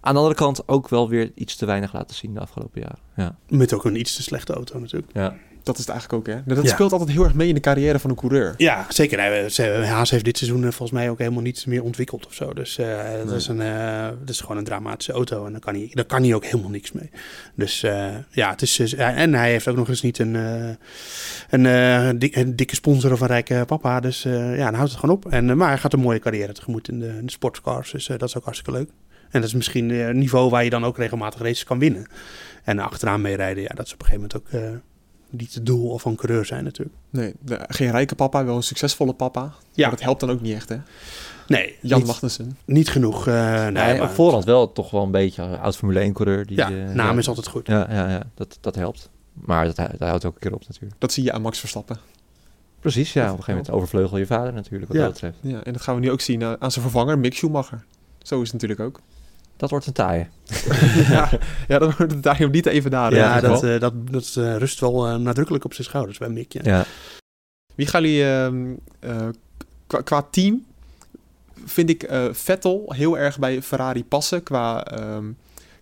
Aan de andere kant ook wel weer iets te weinig laten zien de afgelopen jaren. Ja. Met ook een iets te slechte auto natuurlijk. ja. Dat is het eigenlijk ook, hè? Dat Ja. speelt altijd heel erg mee in de carrière van een coureur. Ja, zeker. Haas heeft dit seizoen eh, volgens mij ook helemaal niets meer ontwikkeld of zo. Dus eh, dat, Nee. is een, eh, dat is gewoon een dramatische auto en daar kan hij, daar kan hij ook helemaal niks mee. Dus ja, het is, en hij heeft ook nog eens niet een, een, dik- een dikke sponsor of een rijke papa. Dus ja, dan houdt het gewoon op. En, maar hij gaat een mooie carrière tegemoet in de, in de sportscars. Dus dat is ook hartstikke leuk. En dat is misschien een niveau waar je dan ook regelmatig races kan winnen. En achteraan meerijden, ja, dat is op een gegeven moment ook... niet het doel van een coureur zijn natuurlijk. Nee, de- geen rijke papa, wel een succesvolle papa. Ja. Maar dat helpt dan ook niet echt, hè? Nee, Jan niet, Magnussen. niet genoeg. eh nee, Nee, maar- op voorhand wel toch wel een beetje oud Formule 1 coureur. Die, ja, eh, naam ja. is altijd goed. Ja, ja, ja dat, dat helpt. Maar dat, dat houdt ook een keer op natuurlijk. Dat zie je aan Max Verstappen. Precies, ja. Op een gegeven moment overvleugel je vader natuurlijk wat Ja. dat betreft. Ja, en dat gaan we nu ook zien eh, aan zijn vervanger, Mick Schumacher. Zo is het natuurlijk ook. Dat wordt een taaie. ja, ja, dan wordt het daar niet even daar. Ja, dat, eh, dat, dat eh, rust wel eh, nadrukkelijk op zijn schouders bij Mick. Ja. Ja. Wie gaan jullie ehm, eh, qua, qua team? Vind ik eh, Vettel heel erg bij Ferrari passen. Qua, ehm,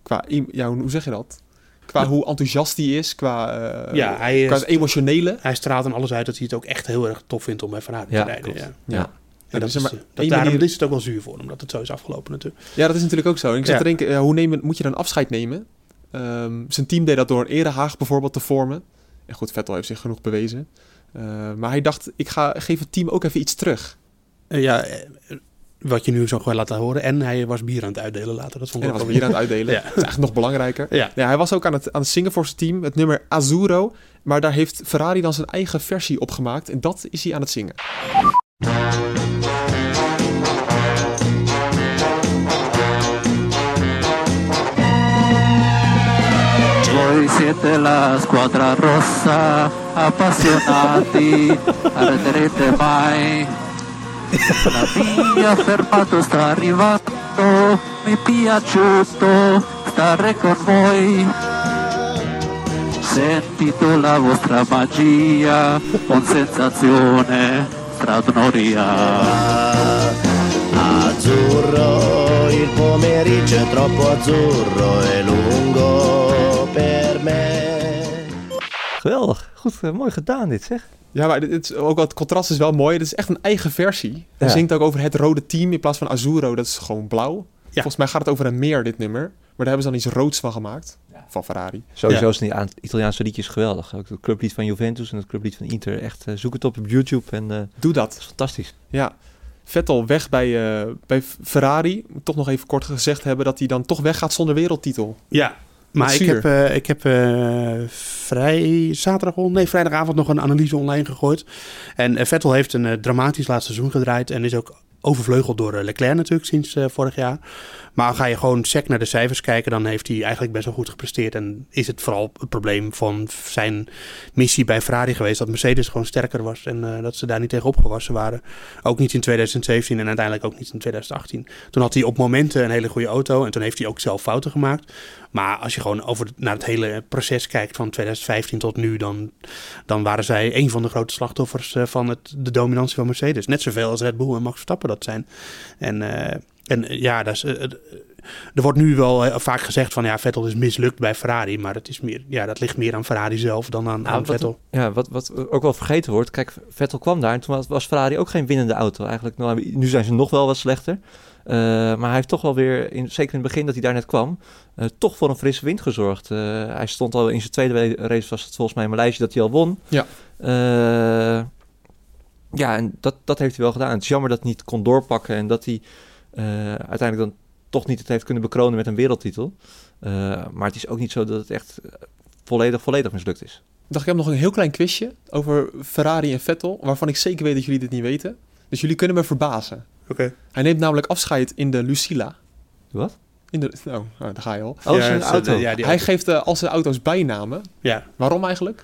qua ja, hoe hoe zeg je dat? Qua hoe enthousiast hij is. Qua, eh, Ja, hij, qua is- het emotionele. hij straalt aan alles uit dat hij het ook echt heel erg tof vindt om bij Ferrari Ja, te rijden. klopt. Ja. Ja. Ja. En dat is, dat, daarom manier- is het ook wel zuur voor omdat het zo is afgelopen natuurlijk. Ja, dat is natuurlijk ook zo. En ik zat Ja. te denken, hoe nemen, moet je dan afscheid nemen? Ehm, zijn team deed dat door een erehaag bijvoorbeeld te vormen. En goed, Vettel heeft zich genoeg bewezen. Eh, maar hij dacht, ik ga, geef het team ook even iets terug. Eh, ja, eh, wat je nu zo gewoon laten horen. En hij was bier aan het uitdelen later. Dat vond En ik hij ook was hier aan het uitdelen. Ja. Dat is eigenlijk nog belangrijker. Ja. Ja, hij was ook aan het, aan het zingen voor zijn team, het nummer Azzurro. Maar daar heeft Ferrari dan zijn eigen versie op gemaakt. En dat is hij aan het zingen. Siete la squadra rossa, appassionati, arreterete mai. La via fermato sta arrivando, mi è piaciuto stare con voi. Sentito la vostra magia, con sensazione straordinaria. Azzurro, il pomeriggio è troppo azzurro e lungo per me. Geweldig. Goed, eh, mooi gedaan dit zeg. Ja, maar dit, dit is ook het contrast is wel mooi. Het is echt een eigen versie. Hij Ja. zingt ook over het rode team in plaats van Azzurro. Dat is gewoon blauw. Volgens mij gaat het over een meer, dit nummer. Maar daar hebben ze dan iets roods van gemaakt. Van Ferrari. Sowieso Ja. is die aan- Italiaanse liedjes geweldig. Ook het clublied van Juventus en het clublied van Inter. Echt, eh, zoek het op op YouTube en eh, Doe dat. is fantastisch. Ja. Vettel weg bij, eh, bij Ferrari. Moet Toch nog even kort gezegd hebben dat hij dan toch weggaat zonder wereldtitel. Ja, maar ik heb, eh, ik heb eh, vrij zaterdag, nee, vrijdagavond nog een analyse online gegooid. En eh, Vettel heeft een dramatisch laatste seizoen gedraaid en is ook overvleugeld door Leclerc natuurlijk sinds vorig jaar. Maar ga je gewoon sec naar de cijfers kijken, dan heeft hij eigenlijk best wel goed gepresteerd. En is het vooral het probleem van zijn missie bij Ferrari geweest dat Mercedes gewoon sterker was en eh, dat ze daar niet tegen opgewassen waren. Ook niet in 2017 en uiteindelijk ook niet in 2018. Toen had hij op momenten een hele goede auto en toen heeft hij ook zelf fouten gemaakt. Maar als je gewoon over naar het hele proces kijkt van 2015 tot nu, dan, dan waren zij een van de grote slachtoffers eh, van het, de dominantie van Mercedes. Net zoveel als Red Bull en Max Verstappen dat zijn. En, eh, en eh, ja, dat is, eh, eh, er wordt nu wel vaak gezegd van ja, Vettel is mislukt bij Ferrari. Maar het is meer, ja, dat ligt meer aan Ferrari zelf dan aan, Nou, aan wat- Vettel. Ja, wat, wat ook wel vergeten wordt. Kijk, Vettel kwam daar en toen was- Ferrari ook geen winnende auto. Eigenlijk, nou, nu zijn ze nog wel wat slechter. Maar hij heeft toch wel weer, in, zeker in het begin dat hij daar net kwam, toch voor een frisse wind gezorgd. Hij stond al in zijn tweede we- race, was het volgens mij in Maleisië, dat hij al won. Ja. Ja, en dat, dat heeft hij wel gedaan. Het is jammer dat hij niet kon doorpakken en dat hij uiteindelijk dan toch niet het heeft kunnen bekronen met een wereldtitel. Eh, maar het is ook niet zo dat het echt eh, volledig, volledig mislukt is. Ik dacht, ik heb nog een heel klein quizje over Ferrari en Vettel. Waarvan ik zeker weet dat jullie dit niet weten. Dus jullie kunnen me verbazen. Oké. Hij neemt namelijk afscheid in de Lucilla. Wat? In de, oh, nou, daar ga je al. Oh, Ja, zijn auto. eh, ja, die hij auto. geeft eh, al zijn auto's bijnamen. Ja. Waarom eigenlijk?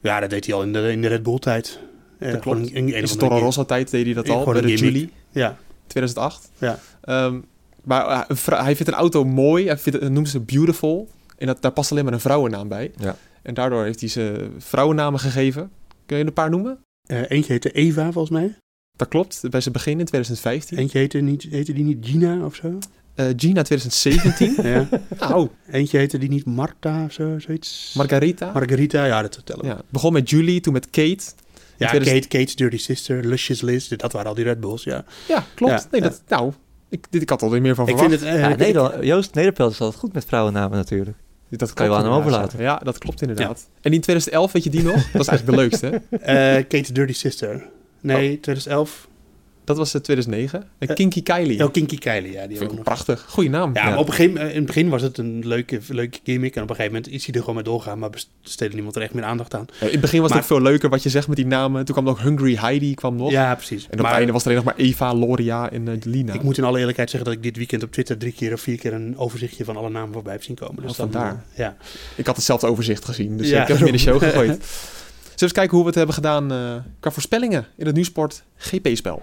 ja, dat deed hij al in de, in de Red Bull tijd. Eh, Dat klopt. een- een In andere Toro Rosso tijd deed hij dat al. Bij de. Julie Ja, 2008. ja. Ehm, maar eh, hij vindt een auto mooi. Hij vindt, het- noemt ze beautiful. En dat, daar past alleen maar een vrouwennaam bij. Ja. En daardoor heeft hij ze vrouwennamen gegeven. Kun je er een paar noemen? Eh, eentje heette Eva, volgens mij. Dat klopt. Bij zijn begin in 2015. Eentje heette, niet, heette die niet Gina of zo? Eh, Gina 2017. ja. nou, Eentje heette die niet Marta of zo, zoiets? Margarita. Margarita, ja, dat vertellen we. ja, begon met Julie, toen met Kate. Ja, 2000 Kate, Kate's Dirty Sister, Luscious Liz, dat waren al die Red Bulls, ja. Ja, klopt. Ja, nee, ja. Dat, nou, ik, dit, ik had er meer van Ik verwacht. vind het... eh, Ja, ik- Nederland, Joost Nederpelt is altijd goed met vrouwennamen natuurlijk. dat kan je wel aan hem overlaten. Ja, dat klopt inderdaad. En in 2011, weet je die nog? Dat is eigenlijk de leukste. hè? eh, Kate's Dirty Sister. Nee, 2011. Dat was eh, 2009. En Eh, Kinky Kylie. Oh, Kinky Kylie, ja. Die Vind ook ik nog. prachtig. Goeie naam. Ja, maar op een gegeven, in het begin was het een leuke, leuke gimmick. En op een gegeven moment is hij er gewoon mee doorgaan. Maar besteedde niemand er echt meer aandacht aan. Ja, in het begin was het Maar- ook veel leuker wat je zegt met die namen. Toen kwam nog Hungry Heidi kwam nog. Ja, precies. En op het einde was er alleen nog maar Eva, Loria en eh, Lina. Ik moet in alle eerlijkheid zeggen dat ik dit weekend op Twitter drie keer of vier keer een overzichtje van alle namen voorbij heb zien komen. Dus Oh, dan, vandaar. eh, ja. Ik had hetzelfde overzicht gezien, dus Ja, ik heb hem in de show gegooid. Zullen we eens kijken hoe we het hebben gedaan eh, qua voorspellingen in het Nieuwsport GP-spel.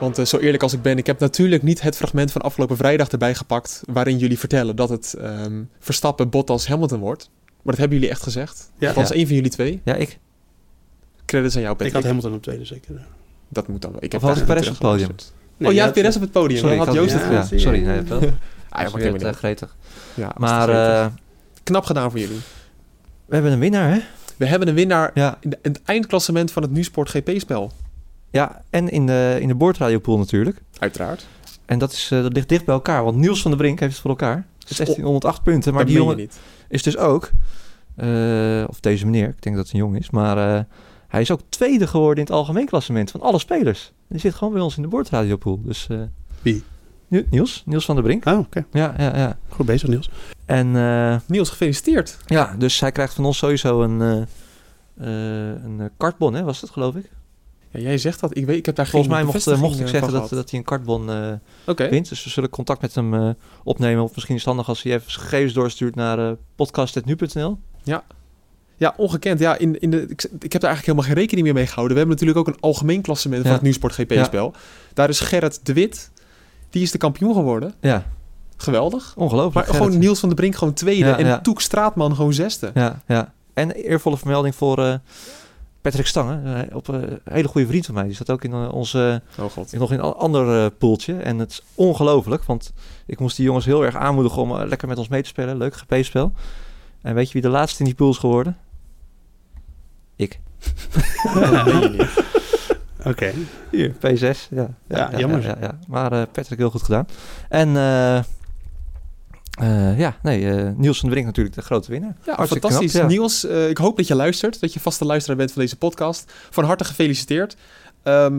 Want eh, zo eerlijk als ik ben, ik heb natuurlijk niet het fragment van afgelopen vrijdag erbij gepakt... waarin jullie vertellen dat het ehm, Verstappen, Bottas, Hamilton wordt. Maar dat hebben jullie echt gezegd. Ja. Althans, Ja. één van jullie twee. Ja, ik. Credits aan jou, Ik Patrick. had Hamilton op tweede zeker. Dat moet dan wel. Ik Of heb had ik Perez op het podium? teruggeluisterd. oh, jij had Perez op het podium. Sorry, Dan ik had Joost het ja, ja, sorry. Nee, wel. Ah, ja, Dat helemaal uh, gretig. Ja, Maar eh, knap gedaan voor jullie. We hebben een winnaar, hè? We hebben een winnaar Ja, in, de- in het eindklassement van het Nieuwsport GP-spel. ja en in de, in de boordradiopool natuurlijk. Uiteraard. En dat, is, eh, dat ligt dicht bij elkaar, want Niels van der Brink heeft het voor elkaar. 1608 punten, maar dat die jongen niet. is dus ook, eh, of deze meneer, ik denk dat het een jongen is, maar eh, hij is ook tweede geworden in het algemeen klassement van alle spelers. Die zit gewoon bij ons in de boordradiopool. Dus, Wie? Ni- Niels, Niels van der Brink. Oh, oké. Ja, ja, ja. Goed bezig, Niels. En eh, Niels, gefeliciteerd. ja, dus hij krijgt van ons sowieso een, eh eh, een kartbon, hè, was het geloof ik? Ja, jij zegt dat. Ik weet, ik heb daar Volgens geen mij mocht, ik zeggen van dat, dat hij een kartbon Oké. wint. Dus we zullen contact met hem opnemen. Of misschien is het handig als hij even gegevens doorstuurt naar eh podcast.nu.nl. Ja, ongekend. Ja, in, in de, ik, ik heb daar eigenlijk helemaal geen rekening meer mee gehouden. We hebben natuurlijk ook een algemeen klassement van Ja. het Nieuwsport GP-spel. Daar is Gerrit de Wit. Die is de kampioen geworden. Ja, Geweldig. ongelooflijk. Maar gewoon Niels van der Brink gewoon tweede. Ja, en ja. Toek Straatman gewoon zesde. Ja, ja. En eervolle vermelding voor eh, Patrick Stangen. eh, op, eh, een hele goede vriend van mij. Die zat ook in eh, onze, Oh god. nog in een ander eh, poeltje. En het is ongelooflijk. Want ik moest die jongens heel erg aanmoedigen om eh, lekker met ons mee te spelen. Leuk GP-spel. En weet je wie de laatste in die pool is geworden? Ik. Oké. Hier, P6. Ja, Ja, jammer. Ja, ja, Maar eh, Patrick heel goed gedaan. En eh, eh, ja, nee, eh, Niels van der Brink natuurlijk de grote winnaar. Ja, fantastisch. knap, ja. Niels, eh, ik hoop dat je luistert. Dat je vaste luisteraar bent van deze podcast. Van harte gefeliciteerd. Ehm,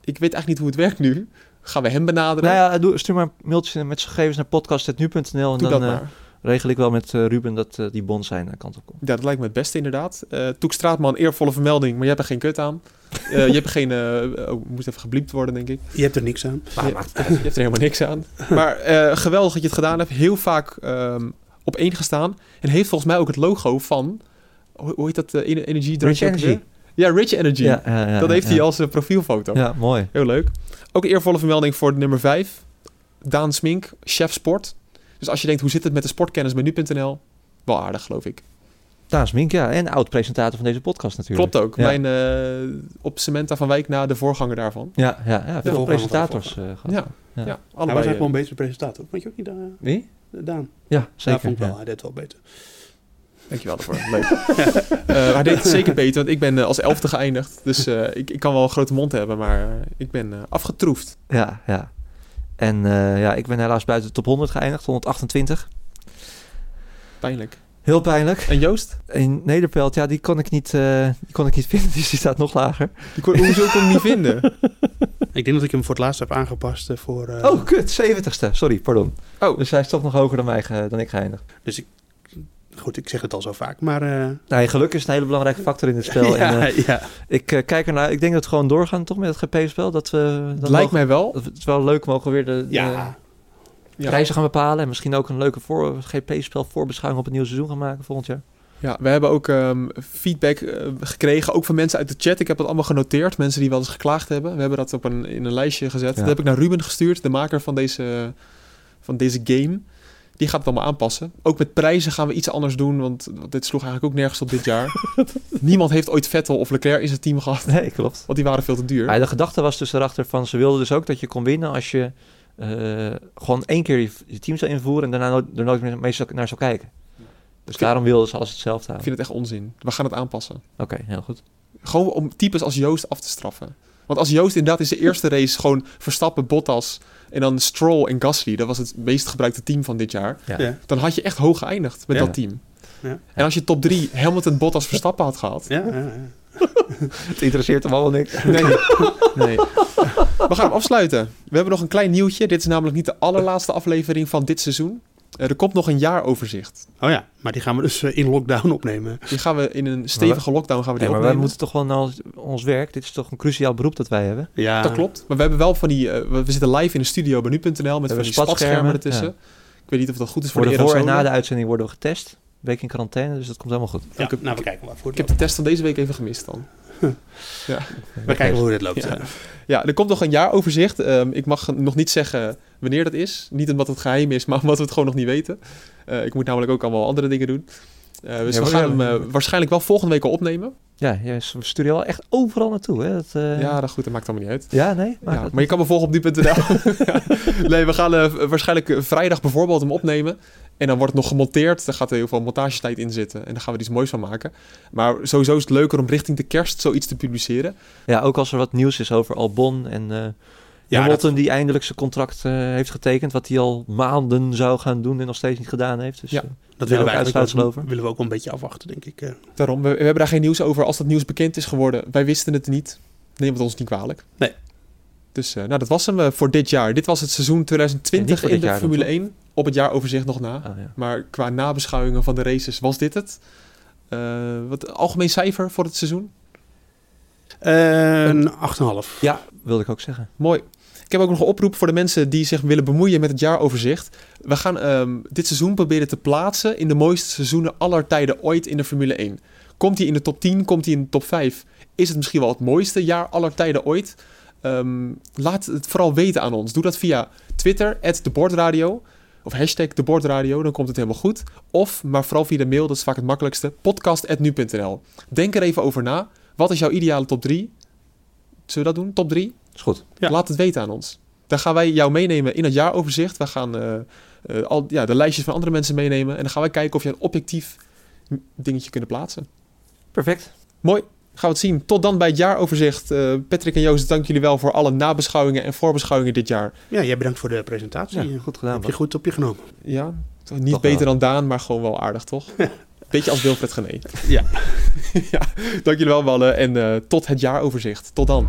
ik weet eigenlijk niet hoe het werkt nu. Gaan we hem benaderen? Nou ja, doe, stuur maar een mailtje met zijn gegevens naar podcast.nu.nl. En Doe dan dat maar. Regel ik wel met eh, Ruben dat eh, die bon zijn kant op komt. Ja, dat lijkt me het beste inderdaad. Eh Toek Straatman, eervolle vermelding, maar je hebt er geen kut aan. Eh, je hebt er geen... eh oh, moest even gebliept worden, denk ik. Je hebt er niks aan. je, je hebt er helemaal niks aan. Maar eh, geweldig dat je het gedaan hebt. Heel vaak ehm, op één gestaan. En heeft volgens mij ook het logo van... Hoe, hoe heet dat? Ener- energy ook Energy. Ja, Rich Energy. Ja, ja, ja, dat heeft ja. hij als profielfoto. Ja, mooi. Heel leuk. Ook een eervolle vermelding voor de nummer 5. Daan Smink, chef sport. Dus als je denkt, hoe zit het met de sportkennis bij nu.nl? Wel aardig, geloof ik. Daas Mink, ja. En oud-presentator van deze podcast natuurlijk. Klopt ook. Ja. Mijn eh, op Samantha van Wijk na de voorganger daarvan. Ja, ja, ja veel van eh, Ja, gehad. ja. Ja. allebei. Hij was eh, eigenlijk wel een betere presentator. Vond je ook niet, uh, Wie? Daan? Ja, Ja, zeker. vond ik wel. ja. Hij deed het wel beter. Dankjewel daarvoor. Leuk. Eh, hij deed het zeker beter, want ik ben eh, als elfde geëindigd. Dus eh, ik, ik kan wel een grote mond hebben, maar eh, ik ben eh, afgetroefd. Ja, ja. En eh, ja, ik ben helaas buiten de top 100 geëindigd, 128. Pijnlijk. Heel pijnlijk. En Joost? In Nederpelt, ja, die kon ik niet, eh, die kon ik niet vinden, dus die staat nog lager. Die kon, hoezo kon ik hem niet vinden? Ik denk dat ik hem voor het laatst heb aangepast eh, voor... eh, Oh, kut, 70ste. Sorry, pardon. Oh. Dus hij is toch nog hoger dan, mij dan ik geëindigd. Dus ik goed, ik zeg het al zo vaak, maar... eh, Nee, geluk is een hele belangrijke factor in het spel. Ja, en, eh, ja. Ik eh, kijk ernaar. Ik denk dat we gewoon doorgaan toch met het GP-spel. Dat we. Dat Lijkt mogen- mij wel. dat we- Het is wel leuk mogen we weer de, de ja, Ja. prijzen gaan bepalen. En misschien ook een leuke voor, GP-spel voorbeschouwing op het nieuwe seizoen gaan maken volgend jaar. Ja, we hebben ook ehm, feedback gekregen, ook van mensen uit de chat. Ik heb dat allemaal genoteerd, mensen die wel eens geklaagd hebben. We hebben dat op een, in een lijstje gezet. Ja. Dat heb ik naar Ruben gestuurd, de maker van deze, van deze game. Die gaat het allemaal aanpassen. Ook met prijzen gaan we iets anders doen, want dit sloeg eigenlijk ook nergens op dit jaar. Niemand heeft ooit Vettel of Leclerc in zijn team gehad, Nee, klopt. want die waren veel te duur. Maar de gedachte was dus erachter van ze wilden dus ook dat je kon winnen als je eh, gewoon één keer je, team zou invoeren en daarna nooit, er nooit meer mee zou- naar zou kijken. Dus daarom wilden ze alles hetzelfde Ik houden. vind het echt onzin. We gaan het aanpassen. Oké, heel goed. Gewoon om types als Joost af te straffen. Want als Joost inderdaad in zijn eerste race gewoon Verstappen, Bottas en dan Stroll en Gasly, dat was het meest gebruikte team van dit jaar, Ja. ja, dan had je echt hoog geëindigd met Ja. dat team. Ja. En als je top 3 Hamilton, Bottas, Verstappen had gehad. ja, ja, ja. Het interesseert hem allemaal niks. Nee, nee. We gaan hem afsluiten. We hebben nog een klein nieuwtje. Dit is namelijk niet de allerlaatste aflevering van dit seizoen. Eh, er komt nog een jaaroverzicht. Oh ja, maar die gaan we dus eh, in lockdown opnemen. Die gaan we in een stevige lockdown gaan we die Nee, maar wij opnemen. moeten toch wel naar ons, ons werk. Dit is toch een cruciaal beroep dat wij hebben. Ja, Dat klopt. Maar we hebben wel van die... eh, we zitten live in een studio bij nu.nl met van die spatschermen, ertussen. ja. Ik weet niet of dat goed is voor, Voor de de voor- en na de uitzending worden we getest. Week in quarantaine, dus dat komt helemaal goed. Ja, Ik heb- nou, we kijken voor Ik heb de test van deze week even gemist dan. We kijken hoe dit loopt. Ja. Ja, er komt nog een jaaroverzicht. Ehm, ik mag nog niet zeggen wanneer dat is. Niet omdat het geheim is, maar omdat we het gewoon nog niet weten. Eh, ik moet namelijk ook allemaal andere dingen doen. Eh, dus Ja, we gaan ja, hem eh, waarschijnlijk wel volgende week al opnemen. Ja, je stuurt je wel echt overal naartoe. Hè? Dat, Ja, dat goed, dat maakt allemaal niet uit. ja, nee? Maar, ja, maar je kan me volgen op nu.nl. nee, we gaan waarschijnlijk vrijdag bijvoorbeeld hem opnemen. En dan wordt het nog gemonteerd. Daar gaat er heel veel montagetijd in zitten. En daar gaan we er iets moois van maken. Maar sowieso is het leuker om richting de kerst zoiets te publiceren. Ja, ook als er wat nieuws is over Albon en eh Ja, Hamilton die eindelijk zijn contract eh, heeft getekend, wat hij al maanden zou gaan doen en nog steeds niet gedaan heeft. Dus, Ja, eh, Dat willen we, eigenlijk ook, over. willen we ook wel een beetje afwachten, denk ik. Daarom, we, we hebben daar geen nieuws over. Als dat nieuws bekend is geworden, wij wisten het niet. Neem het ons niet kwalijk. Nee. Dus eh, nou, dat was hem eh, voor dit jaar. Dit was het seizoen En niet 2020 voor in de jaar Formule toch? 1. Op het jaaroverzicht nog na. ah, ja. Maar qua nabeschouwingen van de races was dit het. Eh, wat algemeen cijfer voor het seizoen? Een 8,5. ja, wilde ik ook zeggen. Mooi. Ik heb ook nog een oproep voor de mensen die zich willen bemoeien met het jaaroverzicht. We gaan ehm, dit seizoen proberen te plaatsen in de mooiste seizoenen aller tijden ooit in de Formule 1. Komt hij in de top 10, komt hij in de top 5? Is het misschien wel het mooiste jaar aller tijden ooit? Ehm, laat het vooral weten aan ons. Doe dat via Twitter, @debordradio of hashtag debordradio, dan komt het helemaal goed. Of, maar vooral via de mail, dat is vaak het makkelijkste, podcast.nu.nl. Denk er even over na. Wat is jouw ideale top 3? Zullen we dat doen? Top 3? Is goed. Ja. Laat het weten aan ons. Dan gaan wij jou meenemen in het jaaroverzicht. We gaan eh, eh, al, ja, de lijstjes van andere mensen meenemen. En dan gaan wij kijken of je een objectief dingetje kunnen plaatsen. Perfect. Mooi. Gaan we het zien. Tot dan bij het jaaroverzicht. Eh, Patrick en Joost, dank jullie wel voor alle nabeschouwingen en voorbeschouwingen dit jaar. Ja, jij bedankt voor de presentatie. Ja, goed gedaan. Heb je goed op je genomen. Ja, niet Toch beter wel. dan Daan, maar gewoon wel aardig, toch? Beetje als Wilfred Gené. Ja. ja, dank jullie wel, mannen. En eh, tot het jaaroverzicht. Tot dan.